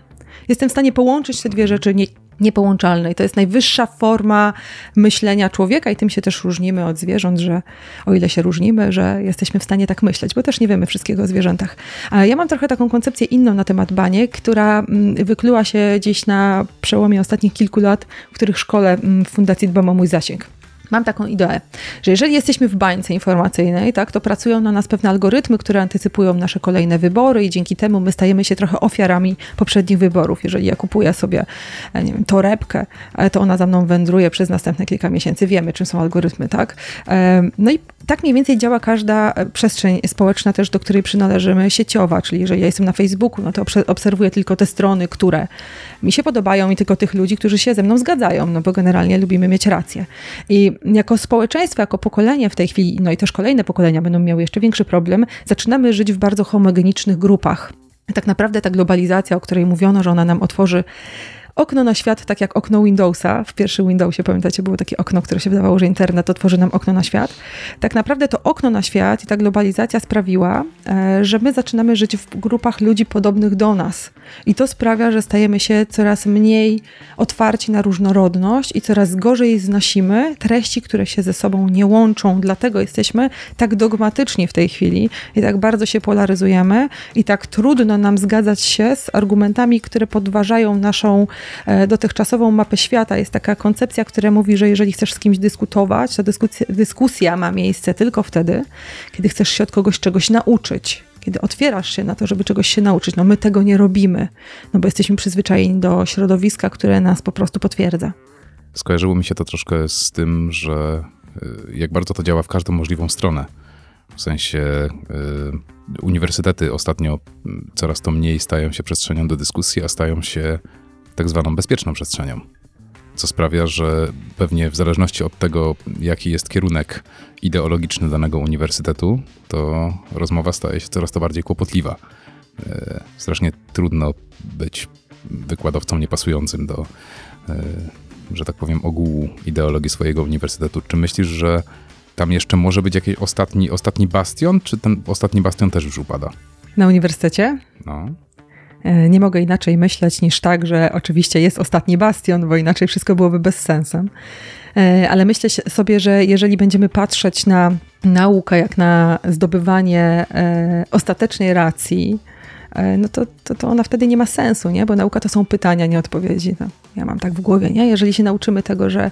D: Jestem w stanie połączyć te dwie rzeczy nie, niepołączalnej. To jest najwyższa forma myślenia człowieka i tym się też różnimy od zwierząt, że o ile się różnimy, że jesteśmy w stanie tak myśleć, bo też nie wiemy wszystkiego o zwierzętach. A ja mam trochę taką koncepcję inną na temat baniek, która mm, wykluła się gdzieś na przełomie ostatnich kilku lat, w których szkole mm, w Fundacji Dbam o Mój Zasięg. Mam taką ideę, że jeżeli jesteśmy w bańce informacyjnej, tak, to pracują na nas pewne algorytmy, które antycypują nasze kolejne wybory i dzięki temu my stajemy się trochę ofiarami poprzednich wyborów. Jeżeli ja kupuję sobie e, nie wiem, torebkę, e, to ona za mną wędruje przez następne kilka miesięcy. Wiemy, czym są algorytmy, tak? E, no i tak mniej więcej działa każda przestrzeń społeczna też, do której przynależymy, sieciowa, czyli jeżeli ja jestem na Facebooku, no to obserwuję tylko te strony, które mi się podobają i tylko tych ludzi, którzy się ze mną zgadzają, no bo generalnie lubimy mieć rację. I jako społeczeństwo, jako pokolenie w tej chwili, no i też kolejne pokolenia będą miały jeszcze większy problem, zaczynamy żyć w bardzo homogenicznych grupach. Tak naprawdę ta globalizacja, o której mówiono, że ona nam otworzy okno na świat, tak jak okno Windowsa. W pierwszym Windowsie, pamiętacie, było takie okno, które się wydawało, że internet otworzy nam okno na świat. Tak naprawdę to okno na świat i ta globalizacja sprawiła, e, że my zaczynamy żyć w grupach ludzi podobnych do nas. I to sprawia, że stajemy się coraz mniej otwarci na różnorodność i coraz gorzej znosimy treści, które się ze sobą nie łączą. Dlatego jesteśmy tak dogmatyczni w tej chwili i tak bardzo się polaryzujemy i tak trudno nam zgadzać się z argumentami, które podważają naszą dotychczasową mapę świata. Jest taka koncepcja, która mówi, że jeżeli chcesz z kimś dyskutować, to dyskusja, dyskusja ma miejsce tylko wtedy, kiedy chcesz się od kogoś czegoś nauczyć kiedy otwierasz się na to, żeby czegoś się nauczyć. No my tego nie robimy, no bo jesteśmy przyzwyczajeni do środowiska, które nas po prostu potwierdza.
F: Skojarzyło mi się to troszkę z tym, że y, jak bardzo to działa w każdą możliwą stronę. W sensie y, uniwersytety ostatnio y, coraz to mniej stają się przestrzenią do dyskusji, a stają się tak zwaną bezpieczną przestrzenią. Co sprawia, że pewnie w zależności od tego, jaki jest kierunek ideologiczny danego uniwersytetu, to rozmowa staje się coraz to bardziej kłopotliwa. E, strasznie trudno być wykładowcą niepasującym do, e, że tak powiem, ogółu ideologii swojego uniwersytetu. Czy myślisz, że tam jeszcze może być jakiś ostatni, ostatni bastion, czy ten ostatni bastion też już upada?
D: Na uniwersytecie?
F: No.
D: E, nie mogę inaczej myśleć niż tak, że oczywiście jest ostatni bastion, bo inaczej wszystko byłoby bez sensu. E, ale myślę sobie, że jeżeli będziemy patrzeć na naukę jak na zdobywanie e, ostatecznej racji, no to, to, to, ona wtedy nie ma sensu, nie? bo nauka to są pytania, nie odpowiedzi. No, ja mam tak w głowie. Nie? Jeżeli się nauczymy tego, że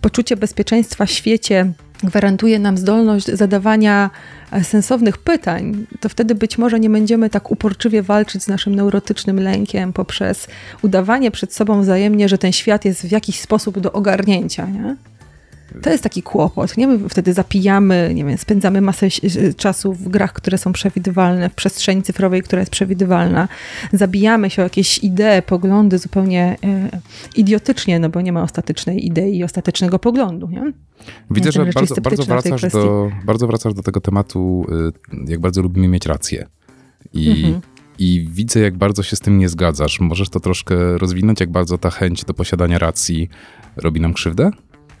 D: poczucie bezpieczeństwa w świecie gwarantuje nam zdolność zadawania e, sensownych pytań, to wtedy być może nie będziemy tak uporczywie walczyć z naszym neurotycznym lękiem poprzez udawanie przed sobą wzajemnie, że ten świat jest w jakiś sposób do ogarnięcia. Nie? To jest taki kłopot. Nie? My wtedy zapijamy, nie wiem, spędzamy masę czasu w grach, które są przewidywalne, w przestrzeni cyfrowej, która jest przewidywalna. Zabijamy się o jakieś idee, poglądy zupełnie e, idiotycznie, no bo nie ma ostatecznej idei i ostatecznego poglądu. Nie?
F: Widzę, że bardzo, bardzo, wracasz do, bardzo wracasz do tego tematu, y, jak bardzo lubimy mieć rację. I, mhm. I widzę, jak bardzo się z tym nie zgadzasz. Możesz to troszkę rozwinąć, jak bardzo ta chęć do posiadania racji robi nam krzywdę?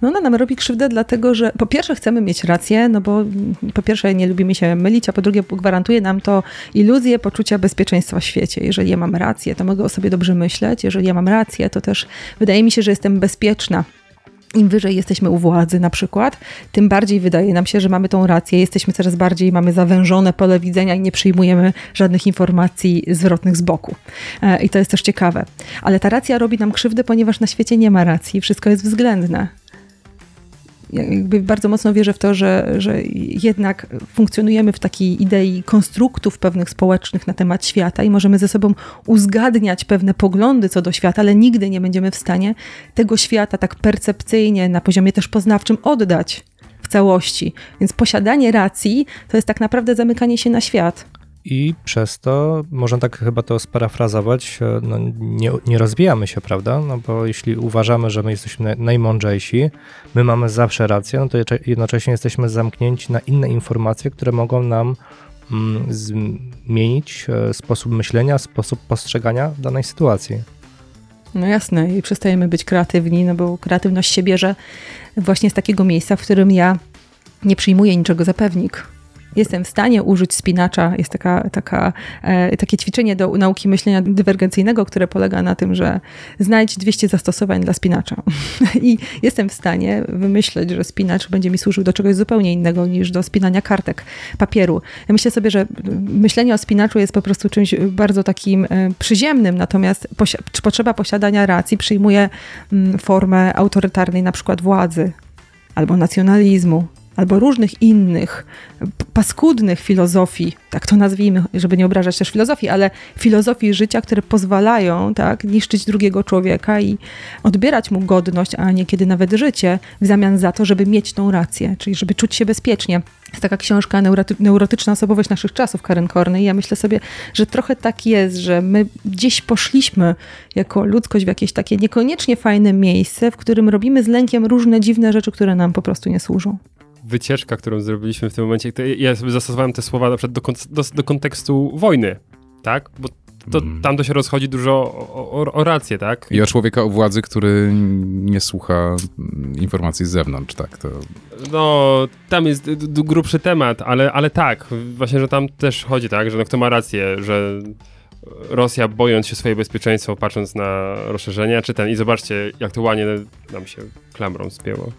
D: No ona nam robi krzywdę, dlatego że po pierwsze chcemy mieć rację, no bo po pierwsze nie lubimy się mylić, a po drugie gwarantuje nam to iluzję poczucia bezpieczeństwa w świecie. Jeżeli ja mam rację, to mogę o sobie dobrze myśleć. Jeżeli ja mam rację, to też wydaje mi się, że jestem bezpieczna im wyżej jesteśmy u władzy na przykład, tym bardziej wydaje nam się, że mamy tą rację, jesteśmy coraz bardziej, mamy zawężone pole widzenia i nie przyjmujemy żadnych informacji zwrotnych z boku. E, I to jest też ciekawe. Ale ta racja robi nam krzywdę, ponieważ na świecie nie ma racji, wszystko jest względne jakby bardzo mocno wierzę w to, że, że jednak funkcjonujemy w takiej idei konstruktów pewnych społecznych na temat świata i możemy ze sobą uzgadniać pewne poglądy co do świata, ale nigdy nie będziemy w stanie tego świata tak percepcyjnie, na poziomie też poznawczym oddać w całości. Więc posiadanie racji to jest tak naprawdę zamykanie się na świat.
C: I przez to, można tak chyba to sparafrazować, e, no nie, nie rozwijamy się, prawda? No bo jeśli uważamy, że my jesteśmy najmądrzejsi, my mamy zawsze rację, no to jednocześnie jesteśmy zamknięci na inne informacje, które mogą nam mm, zmienić e, sposób myślenia, sposób postrzegania danej sytuacji.
D: No jasne, i przestajemy być kreatywni, no bo kreatywność się bierze właśnie z takiego miejsca, w którym ja nie przyjmuję niczego za pewnik jestem w stanie użyć spinacza. Jest taka, taka, e, takie ćwiczenie do nauki myślenia dywergencyjnego, które polega na tym, że znajdź 200 zastosowań dla spinacza. I jestem w stanie wymyśleć, że spinacz będzie mi służył do czegoś zupełnie innego niż do spinania kartek papieru. Ja myślę sobie, że myślenie o spinaczu jest po prostu czymś bardzo takim e, przyziemnym, natomiast posi potrzeba posiadania racji przyjmuje mm, formę autorytarnej na przykład władzy albo nacjonalizmu, albo różnych innych paskudnych filozofii, tak to nazwijmy, żeby nie obrażać też filozofii, ale filozofii życia, które pozwalają tak, niszczyć drugiego człowieka i odbierać mu godność, a niekiedy nawet życie, w zamian za to, żeby mieć tą rację, czyli żeby czuć się bezpiecznie. Jest taka książka Neurotyczna osobowość naszych czasów Karen Korny i ja myślę sobie, że trochę tak jest, że my gdzieś poszliśmy jako ludzkość w jakieś takie niekoniecznie fajne miejsce, w którym robimy z lękiem różne dziwne rzeczy, które nam po prostu nie służą
B: wycieczka, którą zrobiliśmy w tym momencie, ja sobie zastosowałem te słowa na przykład do, do, do kontekstu wojny, tak? Bo to, mm. tam to się rozchodzi dużo o, o, o, rację, tak?
F: I o człowieka u władzy, który nie słucha informacji z zewnątrz, tak? To...
B: No, tam jest grubszy temat, ale, ale tak, właśnie, że tam też chodzi tak, że no, kto ma rację, że Rosja bojąc się swoje bezpieczeństwo, patrząc na rozszerzenia, czy ten, i zobaczcie, jak to ładnie nam się klamrą spięło.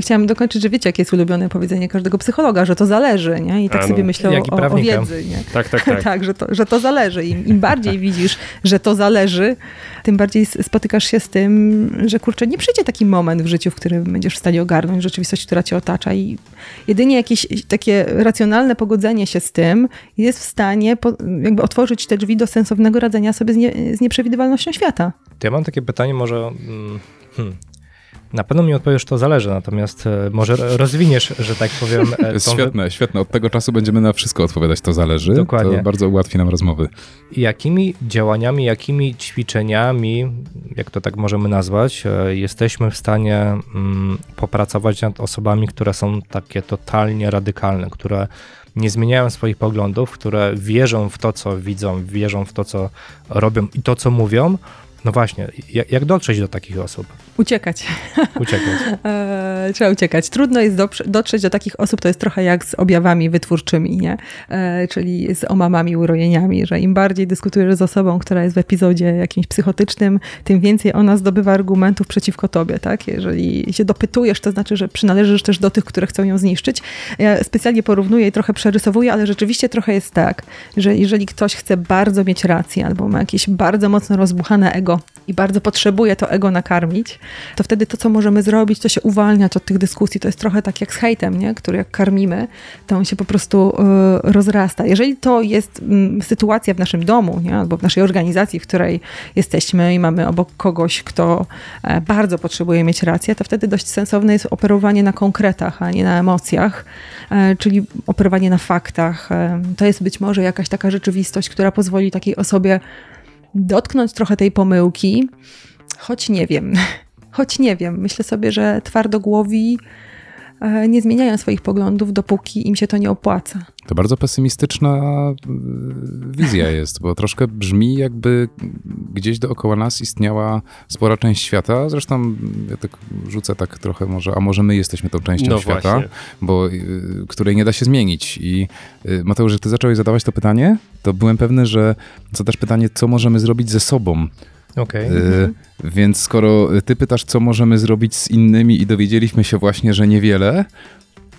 D: Chciałam dokończyć, że wiecie, jakie jest ulubione powiedzenie każdego psychologa, że to zależy, nie? I tak A, no. sobie myślę o, o, wiedzy, nie?
B: Tak, tak, tak.
D: tak, że to, że to zależy. Im, Im bardziej widzisz, że to zależy, tym bardziej spotykasz się z tym, że kurczę, nie przyjdzie taki moment w życiu, w którym będziesz w stanie ogarnąć rzeczywistość, która cię otacza i jedynie jakieś takie racjonalne pogodzenie się z tym jest w stanie po, jakby otworzyć te drzwi do sensownego radzenia sobie z, nie, z nieprzewidywalnością świata.
C: To ja mam takie pytanie może... Mm, hmm na pewno mi odpowiesz, to zależy, natomiast e, może rozwiniesz, że tak powiem.
F: To jest świetne, świetne. Od tego czasu będziemy na wszystko odpowiadać, to zależy. Dokładnie. To bardzo ułatwi nam rozmowy.
C: Jakimi działaniami, jakimi ćwiczeniami, jak to tak możemy nazwać, e, jesteśmy w stanie mm, popracować nad osobami, które są takie totalnie radykalne, które nie zmieniają swoich poglądów, które wierzą w to, co widzą, wierzą w to, co robią i to, co mówią, no właśnie, jak dotrzeć do takich osób?
D: Uciekać.
C: Uciekać.
D: e, trzeba uciekać. Trudno jest dotrzeć do takich osób, to jest trochę jak z objawami wytwórczymi, nie? E, czyli z omamami, urojeniami, że im bardziej dyskutujesz z osobą, która jest w epizodzie jakimś psychotycznym, tym więcej ona zdobywa argumentów przeciwko tobie, tak? Jeżeli się dopytujesz, to znaczy, że przynależysz też do tych, które chcą ją zniszczyć. Ja specjalnie porównuję i trochę przerysowuję, ale rzeczywiście trochę jest tak, że jeżeli ktoś chce bardzo mieć rację albo ma jakieś bardzo mocno rozbuchane ego, i bardzo potrzebuje to ego nakarmić, to wtedy to, co możemy zrobić, to się uwalniać od tych dyskusji. To jest trochę tak jak z hejtem, nie? który jak karmimy, to on się po prostu y, rozrasta. Jeżeli to jest y, sytuacja w naszym domu, nie? albo w naszej organizacji, w której jesteśmy i mamy obok kogoś, kto y, bardzo potrzebuje mieć rację, to wtedy dość sensowne jest operowanie na konkretach, a nie na emocjach, e, czyli operowanie na faktach. E, to jest być może jakaś taka rzeczywistość, która pozwoli takiej osobie dotknąć trochę tej pomyłki, choć nie wiem. Choć nie wiem. Myślę sobie, że twardogłowi e, nie zmieniają swoich poglądów, dopóki im się to nie opłaca.
F: To bardzo pesymistyczna e, wizja jest, bo troszkę brzmi, jakby gdzieś dookoła nas istniała spora część świata. Zresztą ja tak rzucę tak trochę może, a może my jesteśmy tą częścią no świata, właśnie. bo y, której nie da się zmienić. I Mateusz, że ty zacząłeś zadawać to pytanie, to byłem pewny, że zadasz pytanie, co możemy zrobić ze sobą.
C: Okay. Y,
F: więc skoro ty pytasz, co możemy zrobić z innymi i dowiedzieliśmy się właśnie, że niewiele,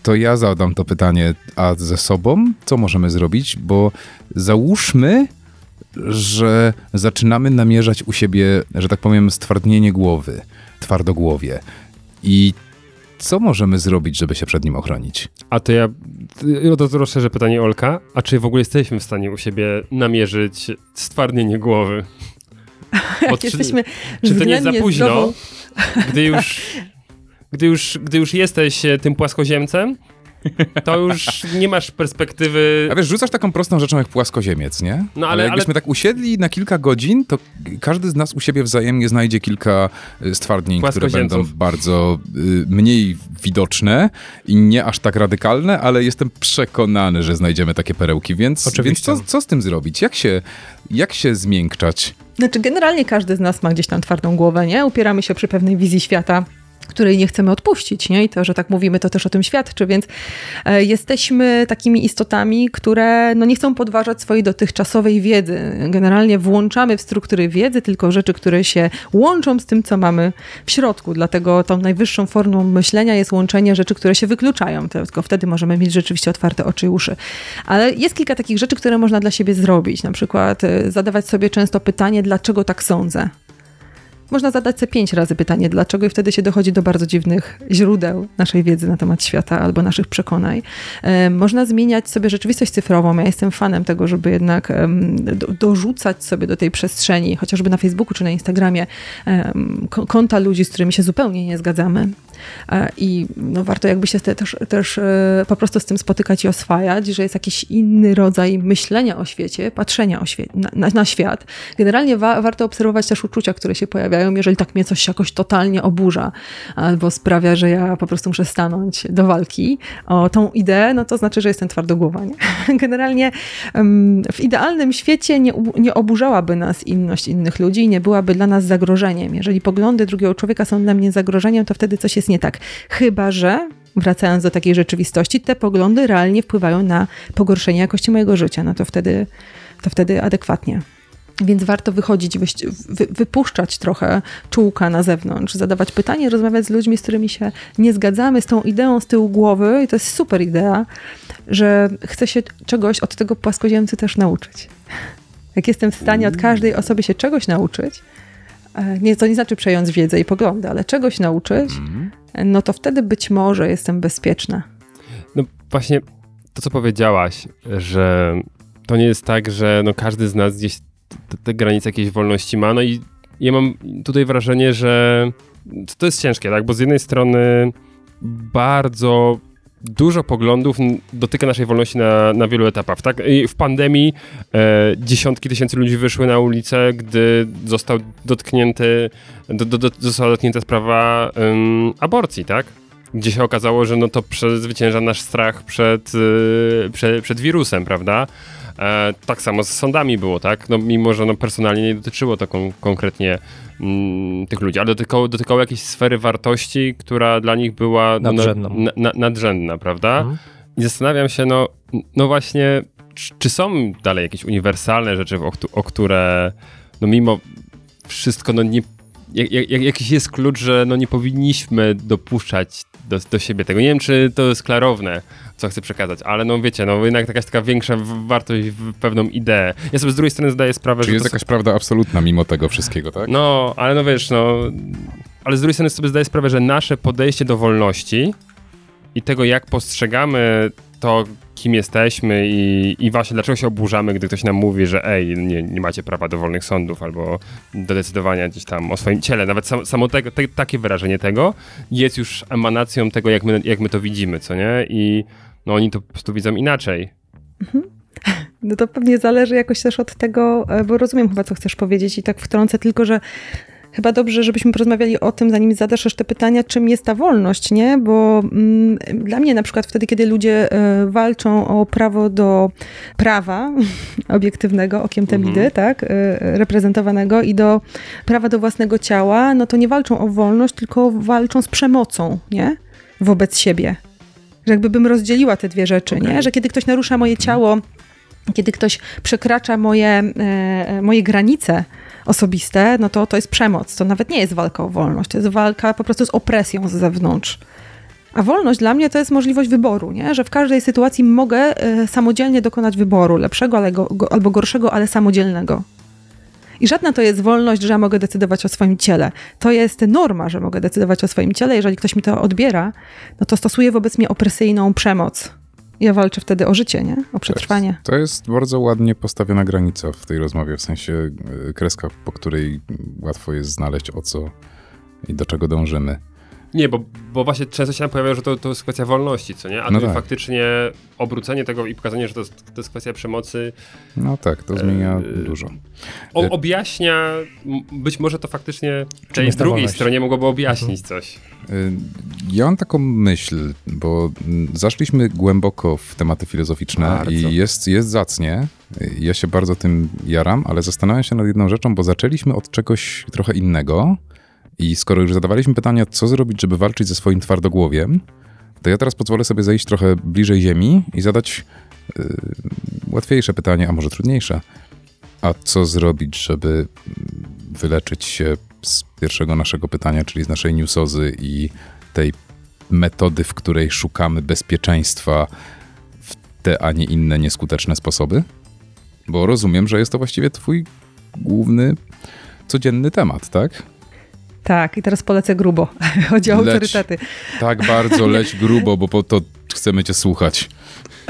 F: to ja zadam to pytanie, a ze sobą co możemy zrobić? Bo załóżmy, że zaczynamy namierzać u siebie, że tak powiem, stwardnienie głowy, twardogłowie. I co możemy zrobić, żeby się przed nim ochronić?
B: A to ja to, to rozszerzę pytanie Olka. A czy w ogóle jesteśmy w stanie u siebie namierzyć stwardnienie głowy?
D: Bo czy, jesteśmy
B: czy to nie za późno, gdy już gdy już, gdy już jesteś e, tym płaskoziemcem, to już nie masz perspektywy.
F: A wiesz, rzucasz taką prostą rzeczą jak płaskoziemiec, nie? No ale, ale jakbyśmy ale... tak usiedli na kilka godzin, to każdy z nas u siebie wzajemnie znajdzie kilka e, stwardnień, które będą bardzo y, mniej widoczne i nie aż tak radykalne, ale jestem przekonany, że znajdziemy takie perełki, więc, więc co, co z tym zrobić? Jak się, jak się zmiękczać?
D: Znaczy, generalnie każdy z nas ma gdzieś tam twardą głowę, nie? Upieramy się przy pewnej wizji świata której nie chcemy odpuścić, nie? I to, że tak mówimy, to też o tym świadczy, więc e, jesteśmy takimi istotami, które no, nie chcą podważać swojej dotychczasowej wiedzy. Generalnie włączamy w struktury wiedzy tylko rzeczy, które się łączą z tym, co mamy w środku. Dlatego tą najwyższą formą myślenia jest łączenie rzeczy, które się wykluczają. Tylko wtedy możemy mieć rzeczywiście otwarte oczy i uszy. Ale jest kilka takich rzeczy, które można dla siebie zrobić. Na przykład e, zadawać sobie często pytanie, dlaczego tak sądzę? Można zadać sobie pięć razy pytanie, dlaczego, i wtedy się dochodzi do bardzo dziwnych źródeł naszej wiedzy na temat świata albo naszych przekonań. E, można zmieniać sobie rzeczywistość cyfrową. Ja jestem fanem tego, żeby jednak do, dorzucać sobie do tej przestrzeni, chociażby na Facebooku czy na Instagramie, konta ludzi, z którymi się zupełnie nie zgadzamy. E, I no, warto jakby się też, też e, po prostu z tym spotykać i oswajać, że jest jakiś inny rodzaj myślenia o świecie, patrzenia o świe na, na, na, świat. Generalnie wa warto obserwować też uczucia, które się pojawiają, jeżeli tak mnie coś jakoś totalnie oburza albo sprawia, że ja po prostu muszę stanąć do walki o tą ideę, no to znaczy, że jestem twardogłowa. Nie? Generalnie w idealnym świecie nie, nie oburzałaby nas inność innych ludzi i nie byłaby dla nas zagrożeniem. Jeżeli poglądy drugiego człowieka są dla mnie zagrożeniem, to wtedy coś jest nie tak. Chyba, że wracając do takiej rzeczywistości, te poglądy realnie wpływają na pogorszenie jakości mojego życia. No to wtedy, to wtedy adekwatnie. Więc warto wychodzić, wy, wypuszczać trochę czułka na zewnątrz, zadawać pytanie, rozmawiać z ludźmi, z którymi się nie zgadzamy, z tą ideą z tyłu głowy, i to jest super idea, że chcę się czegoś od tego płaskoziemcy też nauczyć. Jak jestem w stanie od każdej osoby się czegoś nauczyć, e, nie, to nie znaczy przejąć wiedzę i poglądy, ale czegoś nauczyć, mhm. no to wtedy być może jestem bezpieczna.
B: No właśnie to, co powiedziałaś, że to nie jest tak, że no każdy z nas gdzieś te, te granice jakiejś wolności ma. No i ja mam tutaj wrażenie, że to jest ciężkie, tak? Bo z jednej strony bardzo dużo poglądów dotyka naszej wolności na, na wielu etapach. Tak? W pandemii e, dziesiątki tysięcy ludzi wyszły na ulicę, gdy został dotknięty, do, do, do, została dotknięta sprawa um, aborcji, tak? Gdzie się okazało, że no to przezwycięża nasz strach przed, y, przed, przed wirusem, prawda? E, tak samo z sądami było, tak? No, mimo, że no, personalnie nie dotyczyło to kon konkretnie mm, tych ludzi, ale dotykało, dotykało jakiejś sfery wartości, która dla nich była no, na, na, nadrzędna, prawda? Mhm. I zastanawiam się, no, no właśnie, czy, czy, są dalej jakieś uniwersalne rzeczy, o, o które no mimo wszystko, no nie jak, jak, jakiś jest klucz, że no nie powinniśmy dopuszczać do, do siebie tego. Nie wiem, czy to jest klarowne, co chcę przekazać, ale no wiecie, no jednak jakaś taka większa wartość w pewną ideę. Ja sobie z drugiej strony zdaję sprawę,
F: Czyli że... jest jakaś prawda absolutna mimo tego wszystkiego, tak?
B: No, ale no wiesz, no... Ale z drugiej strony sobie zdaję sprawę, że nasze podejście do wolności i tego, jak postrzegamy to, kim jesteśmy i, i właśnie dlaczego się oburzamy, gdy ktoś nam mówi, że ej, nie, nie macie prawa do wolnych sądów albo do decydowania gdzieś tam o swoim ciele. Nawet sam, samo te, takie wyrażenie tego jest już emanacją tego, jak my, jak my to widzimy, co nie? I no oni to po prostu widzą inaczej. Mhm.
D: No to pewnie zależy jakoś też od tego, e, bo rozumiem chyba, co chcesz powiedzieć i tak wtrącę tylko, że chyba dobrze, żebyśmy porozmawiali o tym, zanim zadasz jeszcze pytania, czym jest ta wolność, nie? Bo mm, dla mnie na przykład wtedy, kiedy ludzie y, walczą o prawo do prawa obiektywnego, okiem Temidy, mhm. tak, y, reprezentowanego i do prawa do własnego ciała, no to nie walczą o wolność, tylko walczą z przemocą, nie? Wobec siebie. Że jakby bym rozdzieliła te dwie rzeczy, okay. nie? Że kiedy ktoś narusza moje ciało, kiedy ktoś przekracza moje, y, moje granice, osobiste, no to to jest przemoc. To nawet nie jest walka o wolność, to jest walka po prostu z opresją z zewnątrz. A wolność dla mnie to jest możliwość wyboru, nie? że w każdej sytuacji mogę y, samodzielnie dokonać wyboru, lepszego albo gorszego, ale samodzielnego. I żadna to jest wolność, że ja mogę decydować o swoim ciele. To jest norma, że mogę decydować o swoim ciele. Jeżeli ktoś mi to odbiera, no to stosuje wobec mnie opresyjną przemoc. Ja walczę wtedy o życie, nie? O przetrwanie.
F: To jest, to jest bardzo ładnie postawiona granica w tej rozmowie, w sensie e, kreska, po której łatwo jest znaleźć o co i do czego dążymy.
B: Nie, bo, bo właśnie często się nam pojawia, że to, to jest kwestia wolności, co nie? A no tak. faktycznie obrócenie tego i pokazanie, że to jest, to jest kwestia przemocy.
F: No tak, to zmienia e, dużo.
B: O, e, objaśnia, być może to faktycznie tej drugiej stronie mogłoby objaśnić mhm. coś. E,
F: ja mam taką myśl, bo zaszliśmy głęboko w tematy filozoficzne bardzo. i jest, jest zacnie. Ja się bardzo tym jaram, ale zastanawiam się nad jedną rzeczą, bo zaczęliśmy od czegoś trochę innego i skoro już zadawaliśmy pytania, co zrobić, żeby walczyć ze swoim twardogłowiem, to ja teraz pozwolę sobie zejść trochę bliżej ziemi i zadać yy, łatwiejsze pytanie, a może trudniejsze. A co zrobić, żeby wyleczyć się z pierwszego naszego pytania, czyli z naszej newsozy i tej metody, w której szukamy bezpieczeństwa w te, a nie inne nieskuteczne sposoby? Bo rozumiem, że jest to właściwie twój główny, codzienny temat, tak?
D: Tak, i teraz polecę grubo. Chodzi o
F: Leć.
D: autorytety.
F: Tak bardzo leć grubo, bo po to chcemy cię słuchać.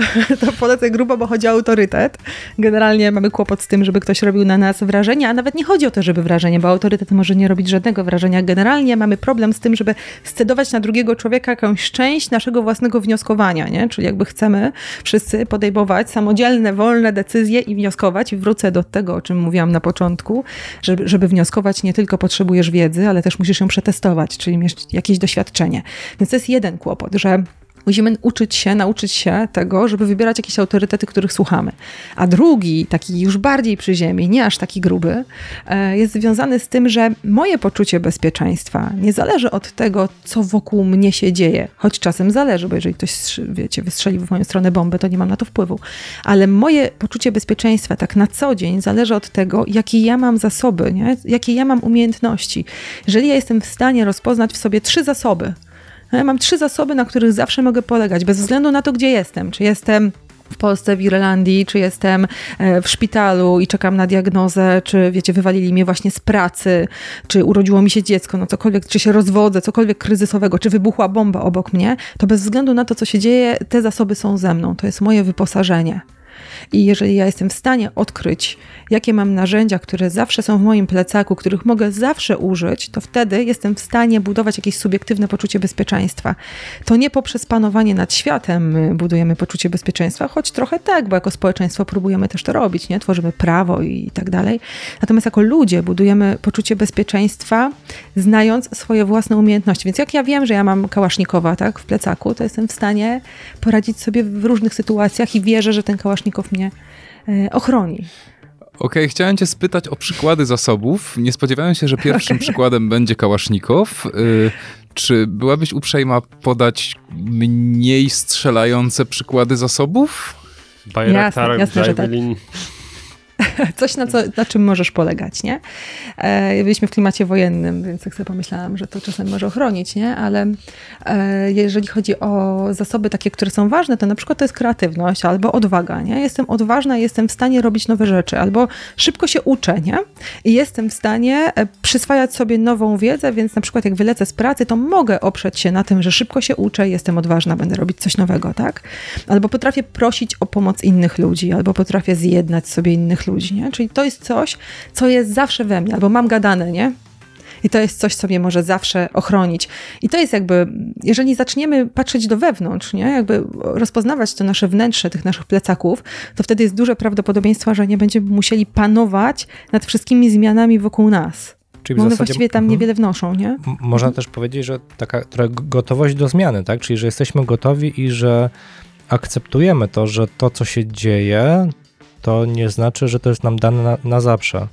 D: to polecę grubo, bo chodzi o autorytet. Generalnie mamy kłopot z tym, żeby ktoś robił na nas wrażenie, a nawet nie chodzi o to, żeby wrażenie, bo autorytet może nie robić żadnego wrażenia. Generalnie mamy problem z tym, żeby scedować na drugiego człowieka jakąś część naszego własnego wnioskowania, nie? Czyli jakby chcemy wszyscy podejmować samodzielne, wolne decyzje i wnioskować. I wrócę do tego, o czym mówiłam na początku, żeby, żeby wnioskować nie tylko potrzebujesz wiedzy, ale też musisz ją przetestować, czyli mieć jakieś doświadczenie. Więc to jest jeden kłopot, że Musimy uczyć się, nauczyć się tego, żeby wybierać jakieś autorytety, których słuchamy. A drugi, taki już bardziej przy ziemi, nie aż taki gruby, e, jest związany z tym, że moje poczucie bezpieczeństwa nie zależy od tego, co wokół mnie się dzieje. Choć czasem zależy, bo jeżeli ktoś, wiecie, wystrzeli w moją stronę bombę, to nie mam na to wpływu. Ale moje poczucie bezpieczeństwa tak na co dzień zależy od tego, jakie ja mam zasoby, nie? jakie ja mam umiejętności. Jeżeli ja jestem w stanie rozpoznać w sobie trzy zasoby, ja mam trzy zasoby, na których zawsze mogę polegać, bez względu na to, gdzie jestem. Czy jestem w Polsce, w Irlandii, czy jestem e, w szpitalu i czekam na diagnozę, czy wiecie, wywalili mnie właśnie z pracy, czy urodziło mi się dziecko, no cokolwiek, czy się rozwodzę, cokolwiek kryzysowego, czy wybuchła bomba obok mnie, to bez względu na to, co się dzieje, te zasoby są ze mną. To jest moje wyposażenie. I jeżeli ja jestem w stanie odkryć, jakie mam narzędzia, które zawsze są w moim plecaku, których mogę zawsze użyć, to wtedy jestem w stanie budować jakieś subiektywne poczucie bezpieczeństwa. To nie poprzez panowanie nad światem budujemy poczucie bezpieczeństwa, choć trochę tak, bo jako społeczeństwo próbujemy też to robić, nie? Tworzymy prawo i tak dalej. Natomiast jako ludzie budujemy poczucie bezpieczeństwa, znając swoje własne umiejętności. Więc jak ja wiem, że ja mam kałasznikowa tak, w plecaku, to jestem w stanie poradzić sobie w różnych sytuacjach i wierzę, że ten kałasznikow mnie e, ochroni.
F: Okej, okay, chciałem cię spytać o przykłady zasobów. Nie spodziewałem się, że pierwszym okay. przykładem będzie Kałasznikow. Y, czy byłabyś uprzejma podać mniej strzelające przykłady zasobów?
B: Bayraktar, jasne, jasne. Tak.
D: Coś, na, co, na czym możesz polegać, nie? E, byliśmy w klimacie wojennym, więc tak sobie pomyślałam, że to czasem może ochronić, nie? Ale e, jeżeli chodzi o zasoby takie, które są ważne, to na przykład to jest kreatywność albo odwaga, nie? Jestem odważna jestem w stanie robić nowe rzeczy, albo szybko się uczę, nie? I jestem w stanie e, przyswajać sobie nową wiedzę, więc na przykład jak wylecę z pracy, to mogę oprzeć się na tym, że szybko się uczę, jestem odważna, będę robić coś nowego, tak? Albo potrafię prosić o pomoc innych ludzi, albo potrafię zjednać sobie innych ludzi, nie? Czyli to jest coś, co jest zawsze we mnie, albo mam gadane, nie? I to jest coś, co mnie może zawsze ochronić. I to jest jakby, jeżeli zaczniemy patrzeć do wewnątrz, nie? jakby rozpoznawać to nasze wnętrze, tych naszych plecaków, to wtedy jest duże prawdopodobieństwo, że nie będziemy musieli panować nad wszystkimi zmianami wokół nas. Czyli one zasadzie, właściwie tam mhm. niewiele wnoszą, nie?
C: Można też powiedzieć, że taka gotowość do zmiany, tak? Czyli, że jesteśmy gotowi i że akceptujemy to, że to, co się dzieje, to nie znaczy, że to jest nam dane na, na zawsze.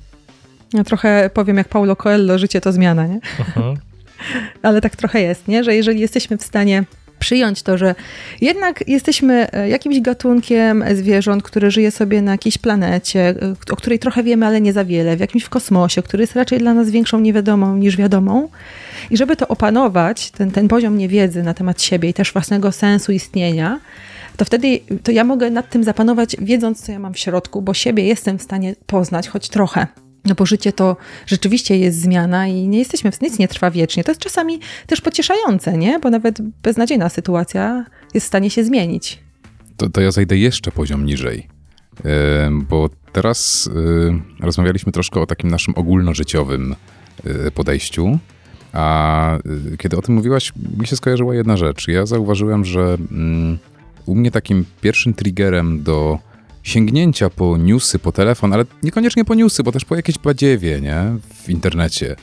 D: Ja trochę powiem jak Paulo Coelho, życie to zmiana, nie? Mhm. Ale tak trochę jest, nie? Że jeżeli jesteśmy w stanie przyjąć to, że jednak jesteśmy e, jakimś gatunkiem zwierząt, które żyje sobie na jakiejś planecie, e, o której trochę wiemy, ale nie za wiele, w jakimś kosmosie, który jest raczej dla nas większą niewiadomą niż wiadomą. I żeby to opanować, ten, ten poziom niewiedzy na temat siebie i też własnego sensu istnienia, to wtedy to ja mogę nad tym zapanować, wiedząc, co ja mam w środku, bo siebie jestem w stanie poznać choć trochę. No bo życie to rzeczywiście jest zmiana i nie jesteśmy, nic nie trwa wiecznie. To jest czasami też pocieszające, nie? Bo nawet beznadziejna sytuacja jest w stanie się zmienić.
F: To, to ja zejdę jeszcze poziom niżej, bo teraz rozmawialiśmy troszkę o takim naszym ogólnożyciowym yy, podejściu, a kiedy o tym mówiłaś, mi się skojarzyła jedna rzecz. Ja zauważyłem, że mm, u mnie takim pierwszym triggerem do sięgnięcia po newsy, po telefon, ale niekoniecznie po newsy, bo też po jakieś badziewie, nie? W internecie,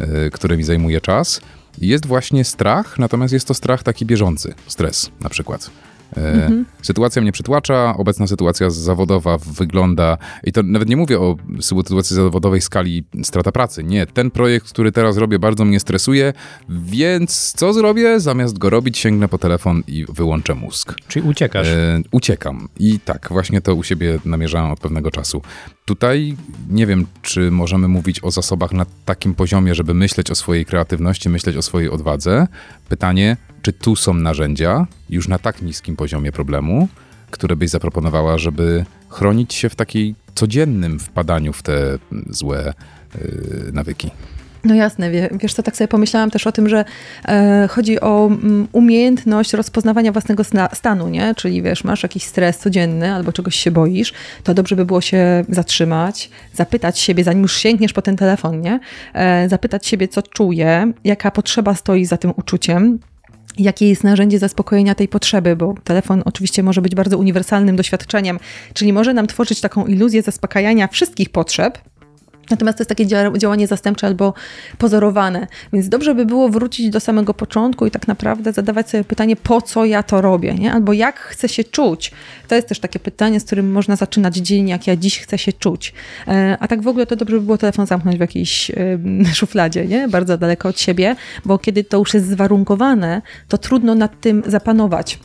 F: yy, które mi zajmuje czas, jest właśnie strach, natomiast jest to strach taki bieżący, stres na przykład. Mhm. Sytuacja mnie przytłacza, obecna sytuacja zawodowa wygląda, i to nawet nie mówię o sytuacji zawodowej skali strata pracy. Nie, ten projekt, który teraz robię, bardzo mnie stresuje, więc co zrobię? Zamiast go robić, sięgnę po telefon i wyłączę mózg.
C: Czyli uciekasz? E,
F: uciekam. I tak, właśnie to u siebie namierzałem od pewnego czasu. Tutaj nie wiem, czy możemy mówić o zasobach na takim poziomie, żeby myśleć o swojej kreatywności, myśleć o swojej odwadze. Pytanie, czy tu są narzędzia już na tak niskim poziomie problemu, które byś zaproponowała, żeby chronić się w takiej codziennym wpadaniu w te złe yy, nawyki?
D: No jasne, wie, wiesz co, tak sobie pomyślałam też o tym, że e, chodzi o mm, umiejętność rozpoznawania własnego sna, stanu, nie? Czyli wiesz, masz jakiś stres codzienny albo czegoś się boisz, to dobrze by było się zatrzymać, zapytać siebie, zanim już sięgniesz po ten telefon, nie? E, zapytać siebie, co czuję, jaka potrzeba stoi za tym uczuciem, jakie jest narzędzie zaspokojenia tej potrzeby, bo telefon oczywiście może być bardzo uniwersalnym doświadczeniem, czyli może nam tworzyć taką iluzję zaspokajania wszystkich potrzeb, Natomiast to jest takie działanie zastępcze albo pozorowane. Więc dobrze by było wrócić do samego początku i tak naprawdę zadawać sobie pytanie, po co ja to robię, nie? albo jak chcę się czuć. To jest też takie pytanie, z którym można zaczynać dzień, jak ja dziś chcę się czuć. E, a tak w ogóle to dobrze by było telefon zamknąć w jakiejś szufladzie, nie? bardzo daleko od siebie, bo kiedy to już jest zwarunkowane, to trudno nad tym zapanować.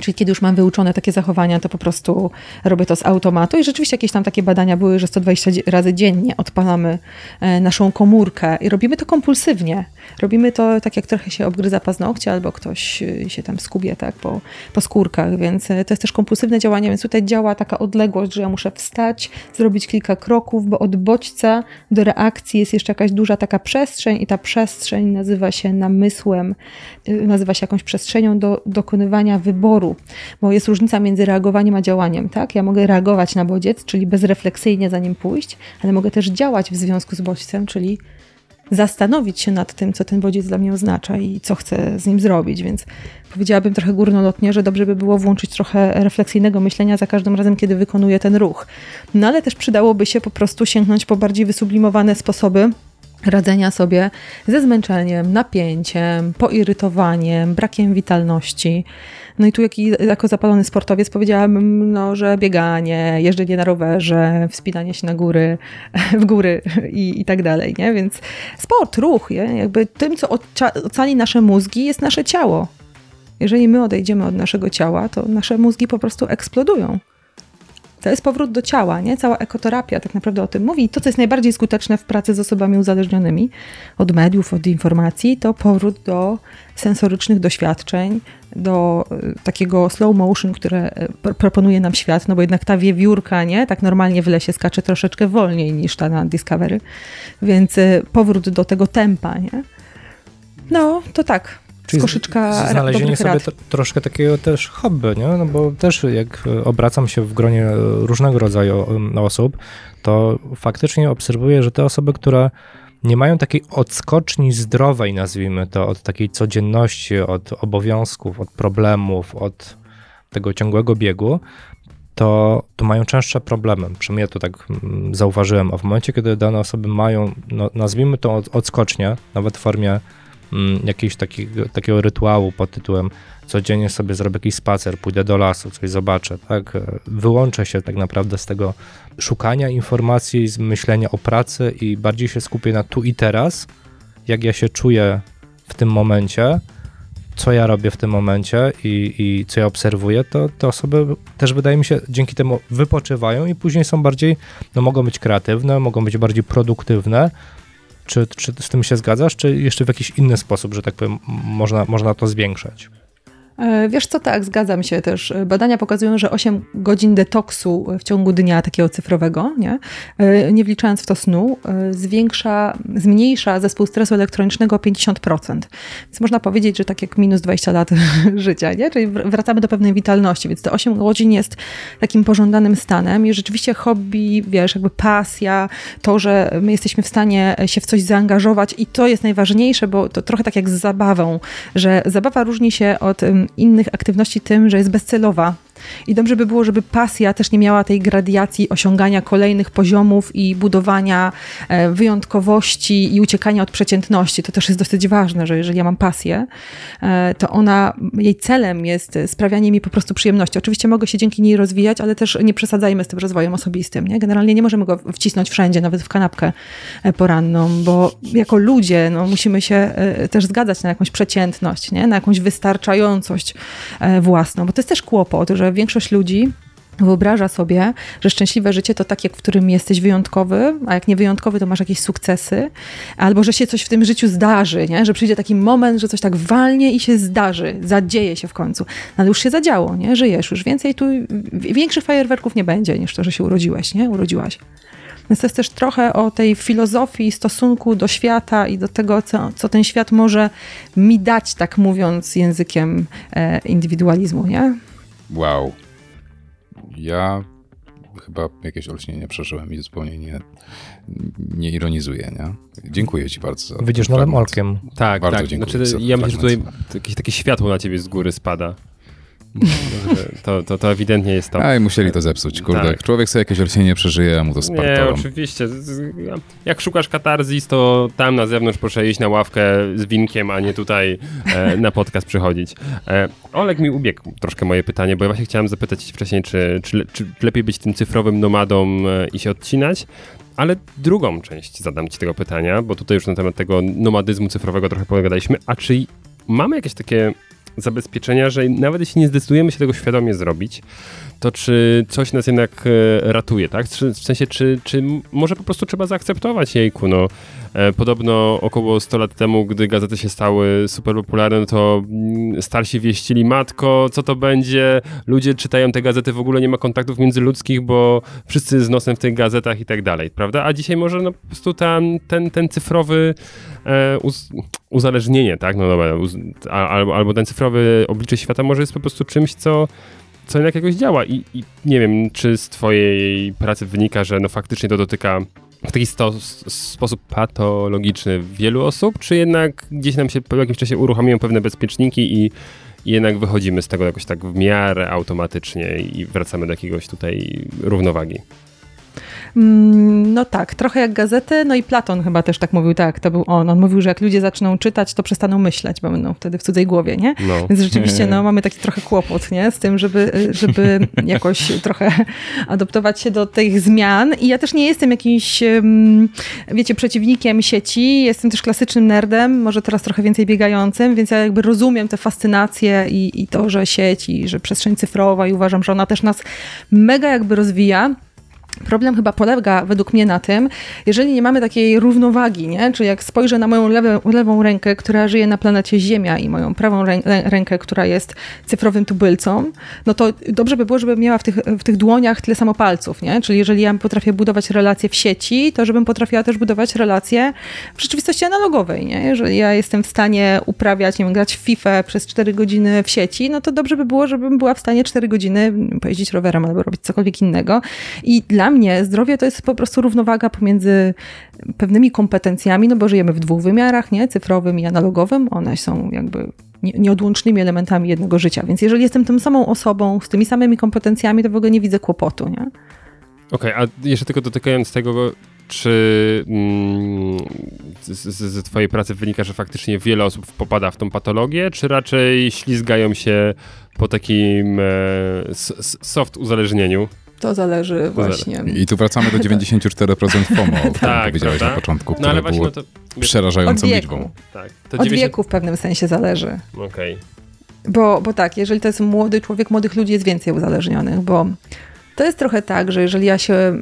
D: Czyli kiedy już mam wyuczone takie zachowania, to po prostu robię to z automatu. I rzeczywiście jakieś tam takie badania były, że 120 razy dziennie odpalamy e, naszą komórkę i robimy to kompulsywnie. Robimy to tak, jak trochę się obgryza paznokcie albo ktoś e, się tam skubie tak, po, po skórkach, więc e, to jest też kompulsywne działanie, więc tutaj działa taka odległość, że ja muszę wstać, zrobić kilka kroków, bo od bodźca do reakcji jest jeszcze jakaś duża taka przestrzeń i ta przestrzeń nazywa się namysłem, nazywa się jakąś przestrzenią do dokonywania wyboru bo jest różnica między reagowaniem a działaniem, tak? Ja mogę reagować na bodziec, czyli bezrefleksyjnie za nim pójść, ale mogę też działać w związku z bodźcem, czyli zastanowić się nad tym, co ten bodziec dla mnie oznacza i co chcę z nim zrobić, więc powiedziałabym trochę górnolotnie, że dobrze by było włączyć trochę refleksyjnego myślenia za każdym razem, kiedy wykonuję ten ruch. No ale też przydałoby się po prostu sięgnąć po bardziej wysublimowane sposoby, radzenia sobie ze zmęczeniem, napięciem, poirytowaniem, brakiem witalności. No i tu jako zapalony sportowiec powiedziałabym, no, że bieganie, jeżdżenie na rowerze, wspinanie się na góry, w góry i, i tak dalej, nie? Więc sport, ruch, nie? jakby tym, co ocali nasze mózgi jest nasze ciało. Jeżeli my odejdziemy od naszego ciała, to nasze mózgi po prostu eksplodują. To jest powrót do ciała, nie? Cała ekoterapia tak naprawdę o tym mówi. I to, co jest najbardziej skuteczne w pracy z osobami uzależnionymi od mediów, od informacji, to powrót do sensorycznych doświadczeń, do e, takiego slow motion, które e, proponuje nam świat, no bo jednak ta wiewiórka, nie? Tak normalnie w lesie skacze troszeczkę wolniej niż ta na Discovery. Więc e, powrót do tego tempa, nie? No, to tak. Czyli koszyczka
C: znalezienie sobie to, troszkę takiego też hobby, nie? No bo też jak obracam się w gronie różnego rodzaju osób, to faktycznie obserwuję, że te osoby, które nie mają takiej odskoczni zdrowej, nazwijmy to, od takiej codzienności, od obowiązków, od problemów, od tego ciągłego biegu, to, to mają częstsze problemy. Przynajmniej ja to tak mm, zauważyłem. A w momencie, kiedy dane osoby mają, no, nazwijmy to odskocznie, nawet w formie jakiegoś takiego, takiego rytuału pod tytułem codziennie sobie zrobię jakiś spacer, pójdę do lasu, coś zobaczę, tak? Wyłączę się tak naprawdę z tego szukania informacji, z myślenia o pracy i bardziej się skupię na tu i teraz, jak ja się czuję w tym momencie, co ja robię w tym momencie i, i co ja obserwuję, to te osoby też wydaje mi się dzięki temu wypoczywają i później są bardziej, no mogą być kreatywne, mogą być bardziej produktywne, czy, czy z tym się zgadzasz, czy jeszcze w jakiś inny sposób, że tak powiem, można, można to zwiększać?
D: E, wiesz co, tak, zgadzam się też. Badania pokazują, że 8 godzin detoksu w ciągu dnia takiego cyfrowego, nie, e, nie wliczając w to snu, e, zwiększa, zmniejsza zespół stresu elektronicznego o 50%. Więc można powiedzieć, że tak jak minus 20 lat życia, nie? czyli wracamy do pewnej witalności, więc te 8 godzin jest takim pożądanym stanem i rzeczywiście hobby, wiesz, jakby pasja, to, że my jesteśmy w stanie się w coś zaangażować i to jest najważniejsze, bo to trochę tak jak z zabawą, że zabawa różni się od innych aktywności tym, że jest bezcelowa, i dobrze by było, żeby pasja też nie miała tej gradiacji osiągania kolejnych poziomów i budowania e, wyjątkowości i uciekania od przeciętności. To też jest dosyć ważne, że jeżeli ja mam pasję, e, to ona, jej celem jest sprawianie mi po prostu przyjemności. Oczywiście mogę się dzięki niej rozwijać, ale też nie przesadzajmy z tym rozwojem osobistym. Nie? Generalnie nie możemy go wcisnąć wszędzie, nawet w kanapkę e, poranną, bo jako ludzie no, musimy się też zgadzać na jakąś przeciętność, nie? na jakąś wystarczającość własną, bo to jest też kłopot, że większość ludzi wyobraża sobie, że szczęśliwe życie to takie, w którym jesteś wyjątkowy, a jak nie wyjątkowy, to masz jakieś sukcesy, albo że się coś w tym życiu zdarzy, nie? że przyjdzie taki moment, że coś tak walnie i się zdarzy, zadzieje się w końcu. No, ale już się zadziało, nie? żyjesz już więcej tu, większych fajerwerków nie będzie niż to, że się urodziłeś, nie? urodziłaś. Więc to jest też trochę o tej filozofii, stosunku do świata i do tego, co, co ten świat może mi dać, tak mówiąc językiem e, indywidualizmu, nie?
F: Wow. Ja chyba jakieś olśnienie przeżyłem i zupełnie nie, nie ironizuję, nie? Dziękuję ci bardzo
C: Wyjdziesz nowym olkiem.
B: Tak,
F: Bardzo
B: tak.
F: dziękuję
B: Znaczy, ja myślę, że tutaj jakieś takie światło na ciebie z góry spada. To, to, to ewidentnie jest to.
F: Aj, musieli to zepsuć, kurde.
B: Tak.
F: Człowiek sobie jakieś olśnienie przeżyje, a mu to
B: Nie,
F: spartolą.
B: oczywiście. Z- z- Jak szukasz katarzis, to tam na zewnątrz proszę iść na ławkę z winkiem, a nie tutaj e, na podcast przychodzić. E, Olek mi ubiegł troszkę moje pytanie, bo ja właśnie chciałem zapytać wcześniej, czy, czy, czy lepiej być tym cyfrowym nomadą e, i się odcinać, ale drugą część zadam ci tego pytania, bo tutaj już na temat tego nomadyzmu cyfrowego trochę pogadaliśmy, a czy mamy jakieś takie zabezpieczenia, że nawet jeśli nie zdecydujemy się tego świadomie zrobić, to czy coś nas jednak e, ratuje, tak? Czy, w sensie, czy, czy może po prostu trzeba zaakceptować jejku, no. E, podobno około 100 lat temu, gdy gazety się stały super popularne, to mm, starsi wieścili, matko, co to będzie? Ludzie czytają te gazety, w ogóle nie ma kontaktów międzyludzkich, bo wszyscy z nosem w tych gazetach i tak dalej, prawda? A dzisiaj może no, po prostu tam, ten, ten cyfrowy e, uz, uzależnienie, tak? No dobra, uz, albo, albo ten cyfrowy oblicze świata może jest po prostu czymś, co co jednak jakoś działa I, i nie wiem, czy z twojej pracy wynika, że no faktycznie to dotyka w taki sto, sposób patologiczny wielu osób, czy jednak gdzieś nam się po jakimś czasie uruchamiają pewne bezpieczniki i, i jednak wychodzimy z tego jakoś tak w miarę automatycznie i wracamy do jakiegoś tutaj równowagi.
D: Mm, No tak, trochę jak gazety, no i Platon chyba też tak mówił, tak, to był on. On mówił, że jak ludzie zaczną czytać, to przestaną myśleć, bo będą wtedy w cudzej głowie, nie?
B: No.
D: Więc rzeczywiście no, mamy taki trochę kłopot, nie? Z tym, żeby, żeby jakoś trochę adoptować się do tych zmian. I ja też nie jestem jakimś, wiecie, przeciwnikiem sieci. Jestem też klasycznym nerdem, może teraz trochę więcej biegającym, więc ja jakby rozumiem tę fascynację i, i to, że sieć i że przestrzeń cyfrowa i uważam, że ona też nas mega jakby rozwija. Problem chyba polega według mnie na tym, jeżeli nie mamy takiej równowagi, nie? czy jak spojrzę na moją lewe, lewą rękę, która żyje na planecie Ziemia i moją prawą rę- rękę, która jest cyfrowym tubylcą, no to dobrze by było, żebym miała w tych, w tych dłoniach tyle samo palców, nie? Czyli jeżeli ja potrafię budować relacje w sieci, to żebym potrafiła też budować relacje w rzeczywistości analogowej, nie? Jeżeli ja jestem w stanie uprawiać, nie wiem, grać w FIFA przez 4 godziny w sieci, no to dobrze by było, żebym była w stanie 4 godziny pojeździć rowerem albo robić cokolwiek innego. I dla mnie zdrowie to jest po prostu równowaga pomiędzy pewnymi kompetencjami, no bo żyjemy w dwóch wymiarach, nie? Cyfrowym i analogowym. One są jakby nie- nieodłącznymi elementami jednego życia. Więc jeżeli jestem tą samą osobą, z tymi samymi kompetencjami, to w ogóle nie widzę kłopotu, nie?
B: Okej, a jeszcze tylko dotykając tego, czy mm, z, z, twojej pracy wynika, że faktycznie wiele osób popada w tą patologię, czy raczej ślizgają się po takim e, soft uzależnieniu?
D: To zależy właśnie.
F: I tu wracamy do 94% FOMO, o którym
B: Tak,
F: powiedziałeś
B: prawda?
F: na początku,
B: No
F: które
B: ale właśnie
F: było
B: no to...
F: przerażającą
D: Od
F: liczbą.
B: Tak, to
D: Od
B: 90
D: wieku w pewnym sensie zależy.
B: Okej.
D: Bo, bo tak, jeżeli to jest młody człowiek, młodych ludzi jest więcej uzależnionych, bo to jest trochę tak, że jeżeli ja się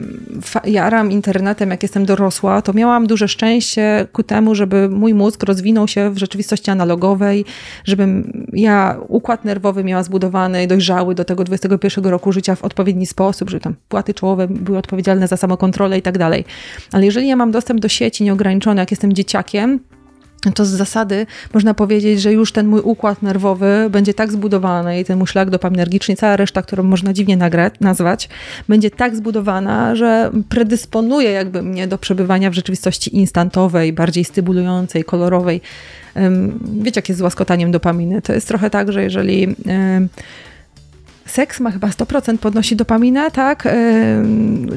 D: jaram internetem, jak jestem dorosła, to miałam duże szczęście ku temu, żeby mój mózg rozwinął się w rzeczywistości analogowej, żebym ja układ nerwowy miała zbudowany, dojrzały do tego 21 roku życia w odpowiedni sposób, żeby tam płaty czołowe były odpowiedzialne za samokontrolę i tak dalej. Ale jeżeli ja mam dostęp do sieci nieograniczony, jak jestem dzieciakiem, to z zasady można powiedzieć, że już ten mój układ nerwowy będzie tak zbudowany i ten mój szlak dopaminergiczny, cała reszta, którą można dziwnie nagrać, nazwać, będzie tak zbudowana, że predysponuje jakby mnie do przebywania w rzeczywistości instantowej, bardziej stymulującej, kolorowej. Wiecie, jak jest z łaskotaniem dopaminy? To jest trochę tak, że jeżeli Seks ma chyba 100% podnosi dopaminę, tak?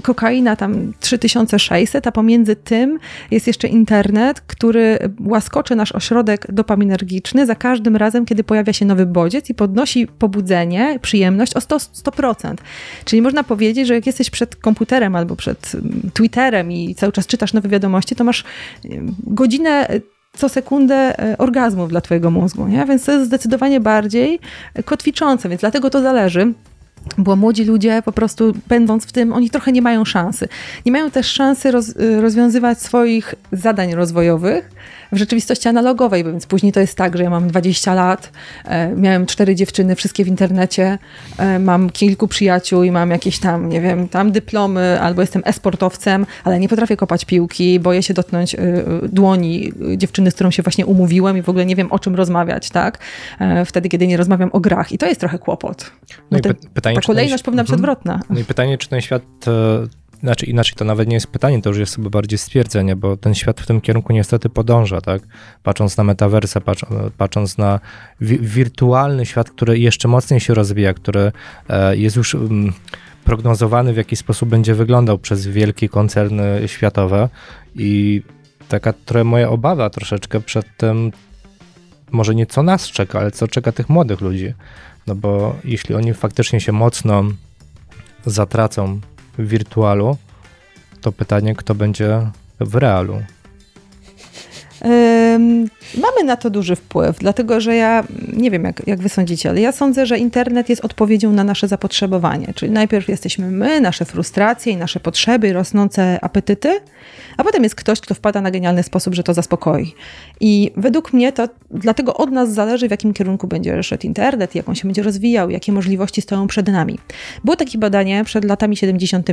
D: Kokaina tam 3600, a pomiędzy tym jest jeszcze internet, który łaskoczy nasz ośrodek dopaminergiczny za każdym razem, kiedy pojawia się nowy bodziec i podnosi pobudzenie, przyjemność o 100, 100%. Czyli można powiedzieć, że jak jesteś przed komputerem albo przed Twitterem i cały czas czytasz nowe wiadomości, to masz godzinę co sekundę e, orgazmów dla twojego mózgu, nie? Więc to jest zdecydowanie bardziej kotwiczące, więc dlatego to zależy. bo młodzi ludzie po prostu będąc w tym, oni trochę nie mają szansy. Nie mają też szansy roz, rozwiązywać swoich zadań rozwojowych w rzeczywistości analogowej, więc później to jest tak, że ja mam 20 lat, e, miałem cztery dziewczyny, wszystkie w internecie, e, mam kilku przyjaciół i mam jakieś tam, nie wiem, tam dyplomy, albo jestem esportowcem, ale nie potrafię kopać piłki, boję się dotknąć e, dłoni dziewczyny, z którą się właśnie umówiłem i w ogóle nie wiem o czym rozmawiać, tak? Wtedy, kiedy nie rozmawiam o grach i to jest trochę kłopot.
C: No i pytanie,
D: ta kolejność powinna być mhm. odwrotna.
C: No i pytanie, czy ten świat znaczy inaczej to nawet nie jest pytanie, to już jest sobie bardziej stwierdzenie, bo ten świat w tym kierunku niestety podąża, tak? Patrząc na metaversę, patrz, patrząc na wi wirtualny świat, który jeszcze mocniej się rozwija, który e, jest już mm, prognozowany, w jaki sposób będzie wyglądał przez wielkie koncerny światowe i taka trochę moja obawa troszeczkę przed tym, może nie co nas czeka, ale co czeka tych młodych ludzi. No bo jeśli oni faktycznie się mocno zatracą w wirtualu, to pytanie, kto będzie w realu.
D: Mamy na to duży wpływ, dlatego że ja nie wiem, jak, jak wy sądzicie, ale ja sądzę, że internet jest odpowiedzią na nasze zapotrzebowanie. Czyli najpierw jesteśmy my, nasze frustracje i nasze potrzeby, rosnące apetyty, a potem jest ktoś, kto wpada na genialny sposób, że to zaspokoi. I według mnie to dlatego od nas zależy, w jakim kierunku będzie szedł internet, jak on się będzie rozwijał, jakie możliwości stoją przed nami. Było takie badanie przed latami 70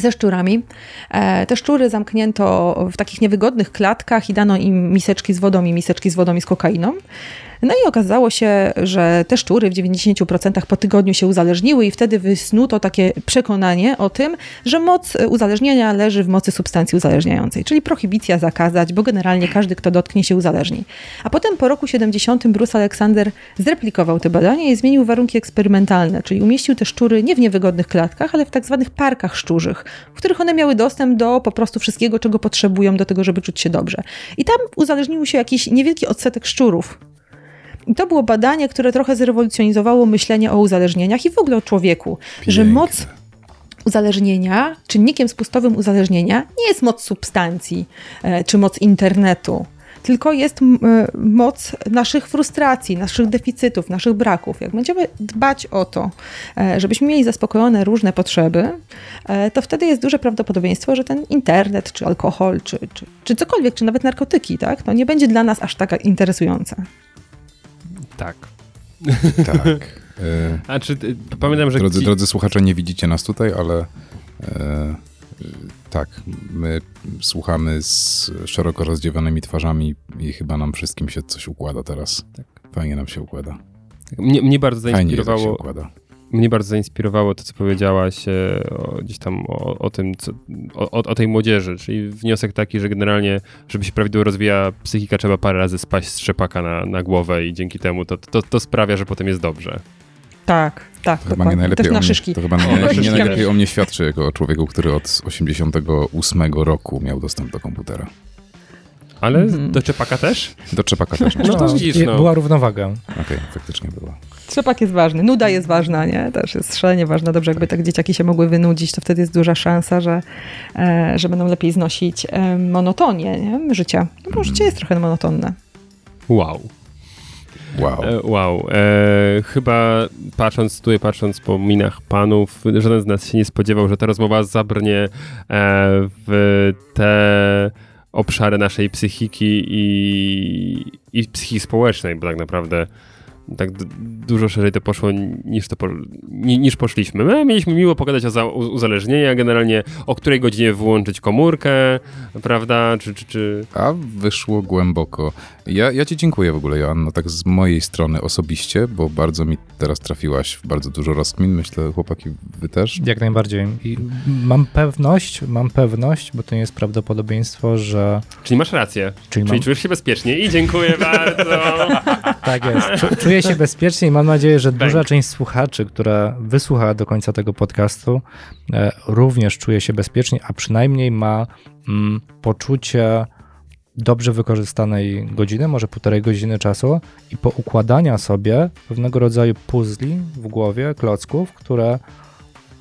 D: ze szczurami. E, te szczury zamknięto w takich niewygodnych klatkach i dano im miseczki z wodą i miseczki z wodą i z kokainą. No i okazało się, że te szczury w 90% po tygodniu się uzależniły i wtedy wysnuto takie przekonanie o tym, że moc uzależnienia leży w mocy substancji uzależniającej, czyli prohibicja zakazać, bo generalnie każdy, kto dotknie się uzależni. A potem po roku 70 Bruce Alexander zreplikował te badania i zmienił warunki eksperymentalne, czyli umieścił te szczury nie w niewygodnych klatkach, ale w tak zwanych parkach szczurzych, w których one miały dostęp do po prostu wszystkiego, czego potrzebują do tego, żeby czuć się dobrze. I tam uzależnił się jakiś niewielki odsetek szczurów, i to było badanie, które trochę zrewolucjonizowało myślenie o uzależnieniach i w ogóle o człowieku, Piękne. że moc uzależnienia, czynnikiem spustowym uzależnienia nie jest moc substancji e, czy moc internetu, tylko jest e, moc naszych frustracji, naszych deficytów, naszych braków. Jak będziemy dbać o to, e, żebyśmy mieli zaspokojone różne potrzeby, to wtedy jest duże prawdopodobieństwo, że ten internet, czy alkohol, czy, czy, czy cokolwiek, czy nawet narkotyki, tak, to nie będzie dla nas aż tak interesujące.
B: Tak.
F: Tak.
B: E, A czy pamiętam, że.
F: Drodzy, ci... drodzy słuchacze, nie widzicie nas tutaj, ale e, tak, my słuchamy z szeroko rozdziawionymi twarzami i chyba nam wszystkim się coś układa teraz. Tak. Fajnie nam się układa.
B: Mnie, mnie bardzo zainspirowało. Fajnie,
F: się układa
B: mnie bardzo zainspirowało to, co powiedziałaś e, o, gdzieś tam o, o tym, co, o, o, tej młodzieży, czyli wniosek taki, że generalnie, żeby się prawidłowo rozwijała psychika, trzeba parę razy spaść z trzepaka na, na głowę i dzięki temu to, to, to sprawia, że potem jest dobrze.
D: Tak, tak.
F: To chyba nie najlepiej, o mnie, to chyba nie, nie najlepiej o mnie świadczy jako o człowieku, który od 88 roku miał dostęp do komputera.
B: Ale mm. do czepaka też?
F: Do czepaka też.
C: No, to widzisz, no. Była równowaga.
F: Okej, okay, faktycznie była.
D: Trzepak jest ważny, nuda jest ważna, nie? Też jest szalenie ważna. Dobrze, jakby tak dzieciaki się mogły wynudzić, to wtedy jest duża szansa, że, e, że będą lepiej znosić e, monotonię nie? życia. No bo życie jest trochę monotonne.
B: Wow.
F: Wow.
B: E, wow. E, chyba patrząc tutaj, patrząc po minach panów, żaden z nas się nie spodziewał, że ta rozmowa zabrnie e, w te obszary naszej psychiki i, i psychiki społecznej, bo tak naprawdę tak dużo szerzej to poszło niż, to po, niż poszliśmy. My mieliśmy miło pogadać o za, uzależnienia, generalnie o której godzinie wyłączyć komórkę, prawda, czy... czy, czy...
F: A wyszło głęboko. Ja, ja ci dziękuję w ogóle, Joanno, tak z mojej strony osobiście, bo bardzo mi teraz trafiłaś w bardzo dużo rozkmin, myślę, chłopaki, wy też?
C: Jak najbardziej. I mam pewność, mam pewność, bo to nie jest prawdopodobieństwo, że...
B: Czyli masz rację, czyli, czyli mam... czujesz się bezpiecznie i dziękuję bardzo.
C: tak jest, czuję się bezpiecznie i mam nadzieję, że duża część słuchaczy, która wysłuchała do końca tego podcastu, e, również czuje się bezpiecznie, a przynajmniej ma mm, poczucie dobrze wykorzystanej godziny, może półtorej godziny czasu i poukładania sobie pewnego rodzaju puzli w głowie, klocków, które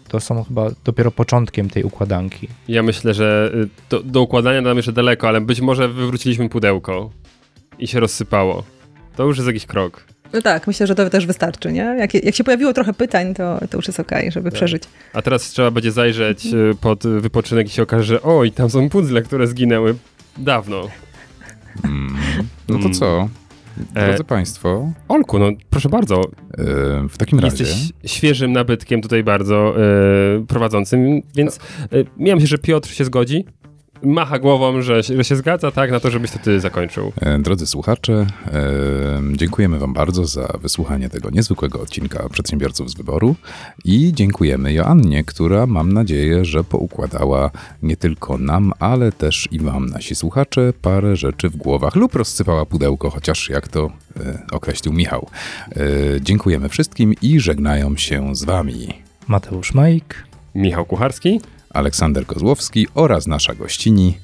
C: to są chyba dopiero początkiem tej układanki.
B: Ja myślę, że y, do, do układania nam jeszcze daleko, ale być może wywróciliśmy pudełko i się rozsypało. To już jest jakiś krok.
D: No tak, myślę, że to też wystarczy, nie? Jak, jak się pojawiło trochę pytań, to, to już jest okej, okay, żeby tak. przeżyć.
B: A teraz trzeba będzie zajrzeć y, pod wypoczynek i się okaże, że oj, tam są puzzle, które zginęły dawno.
F: Mm. No to co? E, Drodzy e, Państwo.
B: Olku, no proszę bardzo.
F: E, w takim razie.
B: Jesteś świeżym nabytkiem tutaj bardzo e, prowadzącym, więc e, miałem się, że Piotr się zgodzi macha głową, że, że się zgadza, tak, na to, żebyś to ty zakończył.
F: E, drodzy słuchacze, e, dziękujemy wam bardzo za wysłuchanie tego niezwykłego odcinka Przedsiębiorców z Wyboru i dziękujemy Joannie, która mam nadzieję, że poukładała nie tylko nam, ale też i wam, nasi słuchacze, parę rzeczy w głowach lub rozsypała pudełko, chociaż jak to e, określił Michał. Dziękujemy wszystkim i żegnają się z wami
C: Mateusz Majk,
B: Michał Kucharski
F: Aleksander Kozłowski oraz nasza gościni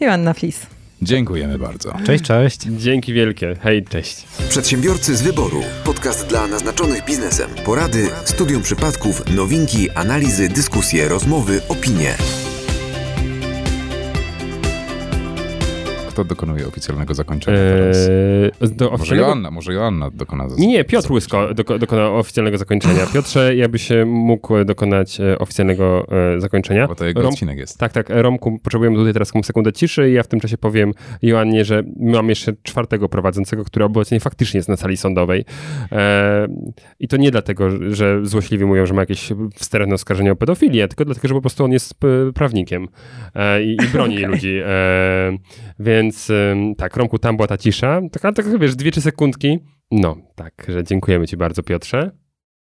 D: Joanna Flis.
F: Dziękujemy bardzo.
C: Cześć, cześć.
B: Dzięki wielkie. Hej, cześć.
A: Przedsiębiorcy z wyboru. Podcast dla naznaczonych biznesem. Porady, studium przypadków, nowinki, analizy, dyskusje, rozmowy, opinie.
F: Kto dokonuje oficjalnego zakończenia eee, do oficjalnego... Może Joanna, może Joanna dokona
B: Nie, nie, Piotr Łysko doko, dokona oficjalnego zakończenia. Piotrze, jakbyś mógł dokonać e, oficjalnego e, zakończenia.
F: Bo to jego Rom... odcinek jest.
B: Tak, tak. Romku, potrzebujemy tutaj teraz sekundę ciszy i ja w tym czasie powiem Joannie, że mam jeszcze czwartego prowadzącego, który obecnie faktycznie jest na sali sądowej. E, I to nie dlatego, że złośliwi mówią, że ma jakieś wstępne oskarżenie o pedofilię, tylko dlatego, że po prostu on jest prawnikiem i, i broni okay. ludzi. Więc więc tak, Romku, tam była ta cisza. Taka, tak, wiesz, dwie, trzy sekundki. No, tak, że dziękujemy ci bardzo, Piotrze.